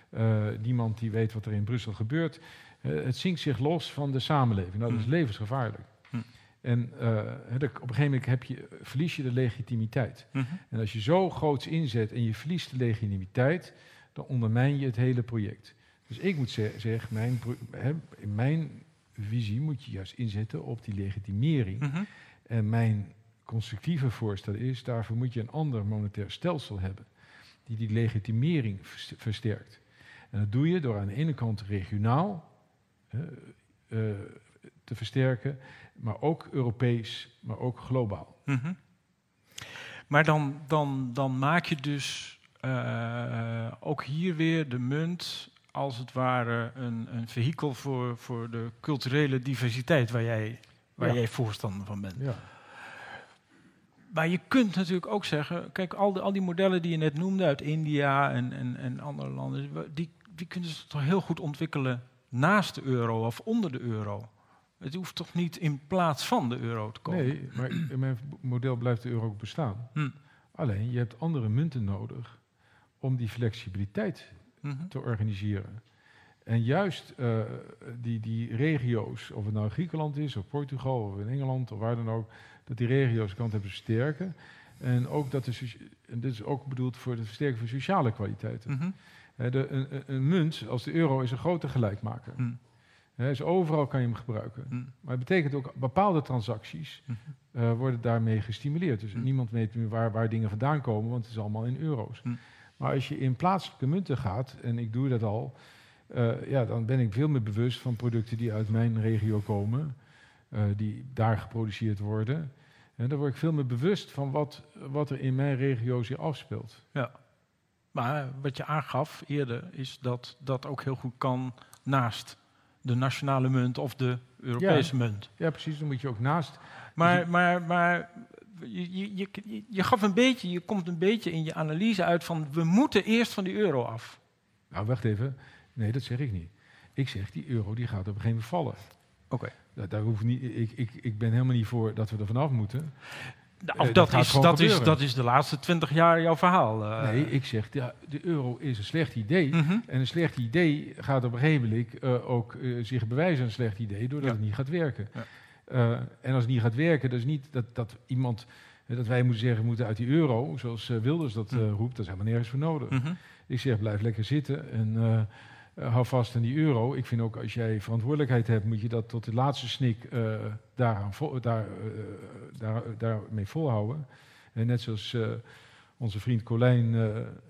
Uh, niemand die weet wat er in Brussel gebeurt. Uh, het zinkt zich los van de samenleving. Nou, dat is Hm. levensgevaarlijk. Hm. En uh, op een gegeven moment heb je, verlies je de legitimiteit. En als je zo groots inzet en je verliest de legitimiteit, dan ondermijn je het hele project. Dus ik moet ze zeggen, mijn, in mijn visie moet je juist inzetten op die legitimering. Mhm. En mijn constructieve voorstel is, daarvoor moet je een ander monetair stelsel hebben, die die legitimering vers- versterkt. En dat doe je door aan de ene kant regionaal uh, uh, te versterken, maar ook Europees, maar ook globaal. Mhm. Maar dan, dan, dan maak je dus uh, ook hier weer de munt als het ware een, een vehikel voor, voor de culturele diversiteit waar jij, waar Ja. jij voorstander van bent. Ja. Maar je kunt natuurlijk ook zeggen, kijk, al, de, al die modellen die je net noemde uit India en, en, en andere landen, die, die kunnen ze toch heel goed ontwikkelen naast de euro of onder de euro. Het hoeft toch niet in plaats van de euro te komen? Nee, maar in mijn model blijft de euro ook bestaan. Hm. Alleen, je hebt andere munten nodig om die flexibiliteit Mhm. te organiseren. En juist uh, die, die regio's, of het nou Griekenland is, of Portugal, of in Engeland, of waar dan ook, dat die regio's kant hebben versterken. En ook dat de, en dit is ook bedoeld voor het versterken van sociale kwaliteiten. Mhm. De, een, munt als de euro is een grote gelijkmaker. Hè, dus overal kan je hem gebruiken. Hm. Maar het betekent ook bepaalde transacties Mhm. eh, worden daarmee gestimuleerd. Dus niemand weet meer waar, waar dingen vandaan komen, want het is allemaal in euro's. Maar als je in plaatselijke munten gaat, en ik doe dat al, eh, ja, dan ben ik veel meer bewust van producten die uit mijn regio komen, eh, die daar geproduceerd worden. En dan word ik veel meer bewust van wat, wat er in mijn regio zich afspeelt. Maar wat je aangaf eerder is dat dat ook heel goed kan naast de nationale munt of de Europese munt. Ja, precies. Dan moet je ook naast. Maar, maar, maar je, je, je, je gaf een beetje, je komt een beetje in je analyse uit van we moeten eerst van die euro af. Nou, wacht even. Nee, dat zeg ik niet. Ik zeg, die euro die gaat op een gegeven moment vallen. Oké. Daar, daar hoef niet, ik, ik, ik ben helemaal niet voor dat we er vanaf moeten. Nou, Eh, dat, is, dat, is, dat is de laatste twintig jaar jouw verhaal. eh. nee, ik zeg, ja, de euro is een slecht idee. Mhm. En een slecht idee gaat op een gegeven moment eh, ook zich bewijzen een slecht idee, doordat Ja. het niet gaat werken. Ja. Eh, en als het niet gaat werken, dat is niet dat, dat iemand, eh, dat wij moeten zeggen, we moeten uit die euro, zoals eh, Wilders dat Hm. roept, dat is helemaal nergens voor nodig. Mhm. Ik zeg, blijf lekker zitten en hou vast aan die euro. Ik vind ook, als jij verantwoordelijkheid hebt, moet je dat tot de laatste snik daaraan daar, daar, daarmee volhouden. En net zoals onze vriend Colijn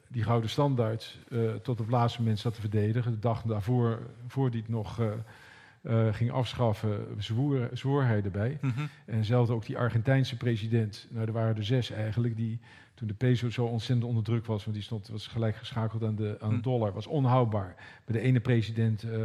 die gouden standaard tot op het laatste moment zat te verdedigen. De dag daarvoor, voor die het nog eh, ging afschaffen, zwoer, zwoer hij erbij. Mhm. En zelfs ook die Argentijnse president, nou er waren er zes eigenlijk, die toen de peso zo ontzettend onder druk was, want die stond, was gelijk geschakeld aan de, aan de Hm. dollar, was onhoudbaar. Bij de ene president eh,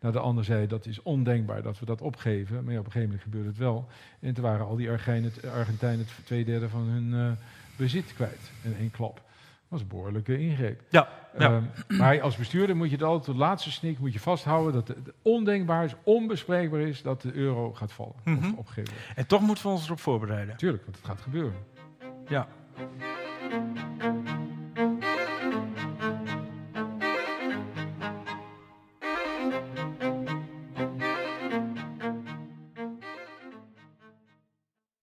naar de ander zei dat is ondenkbaar dat we dat opgeven. Maar ja, op een gegeven moment gebeurde het wel. En toen waren al die Argentijnen het twee derde van hun eh, bezit kwijt in één klap. Dat was een behoorlijke ingreep. Ja, ja. Ehm, maar als bestuurder moet je het altijd tot de laatste snik moet je vasthouden dat het ondenkbaar is, onbespreekbaar is dat de euro gaat vallen of opgegeven wordt. En toch moeten we ons erop voorbereiden. Tuurlijk, want het gaat gebeuren. Ja.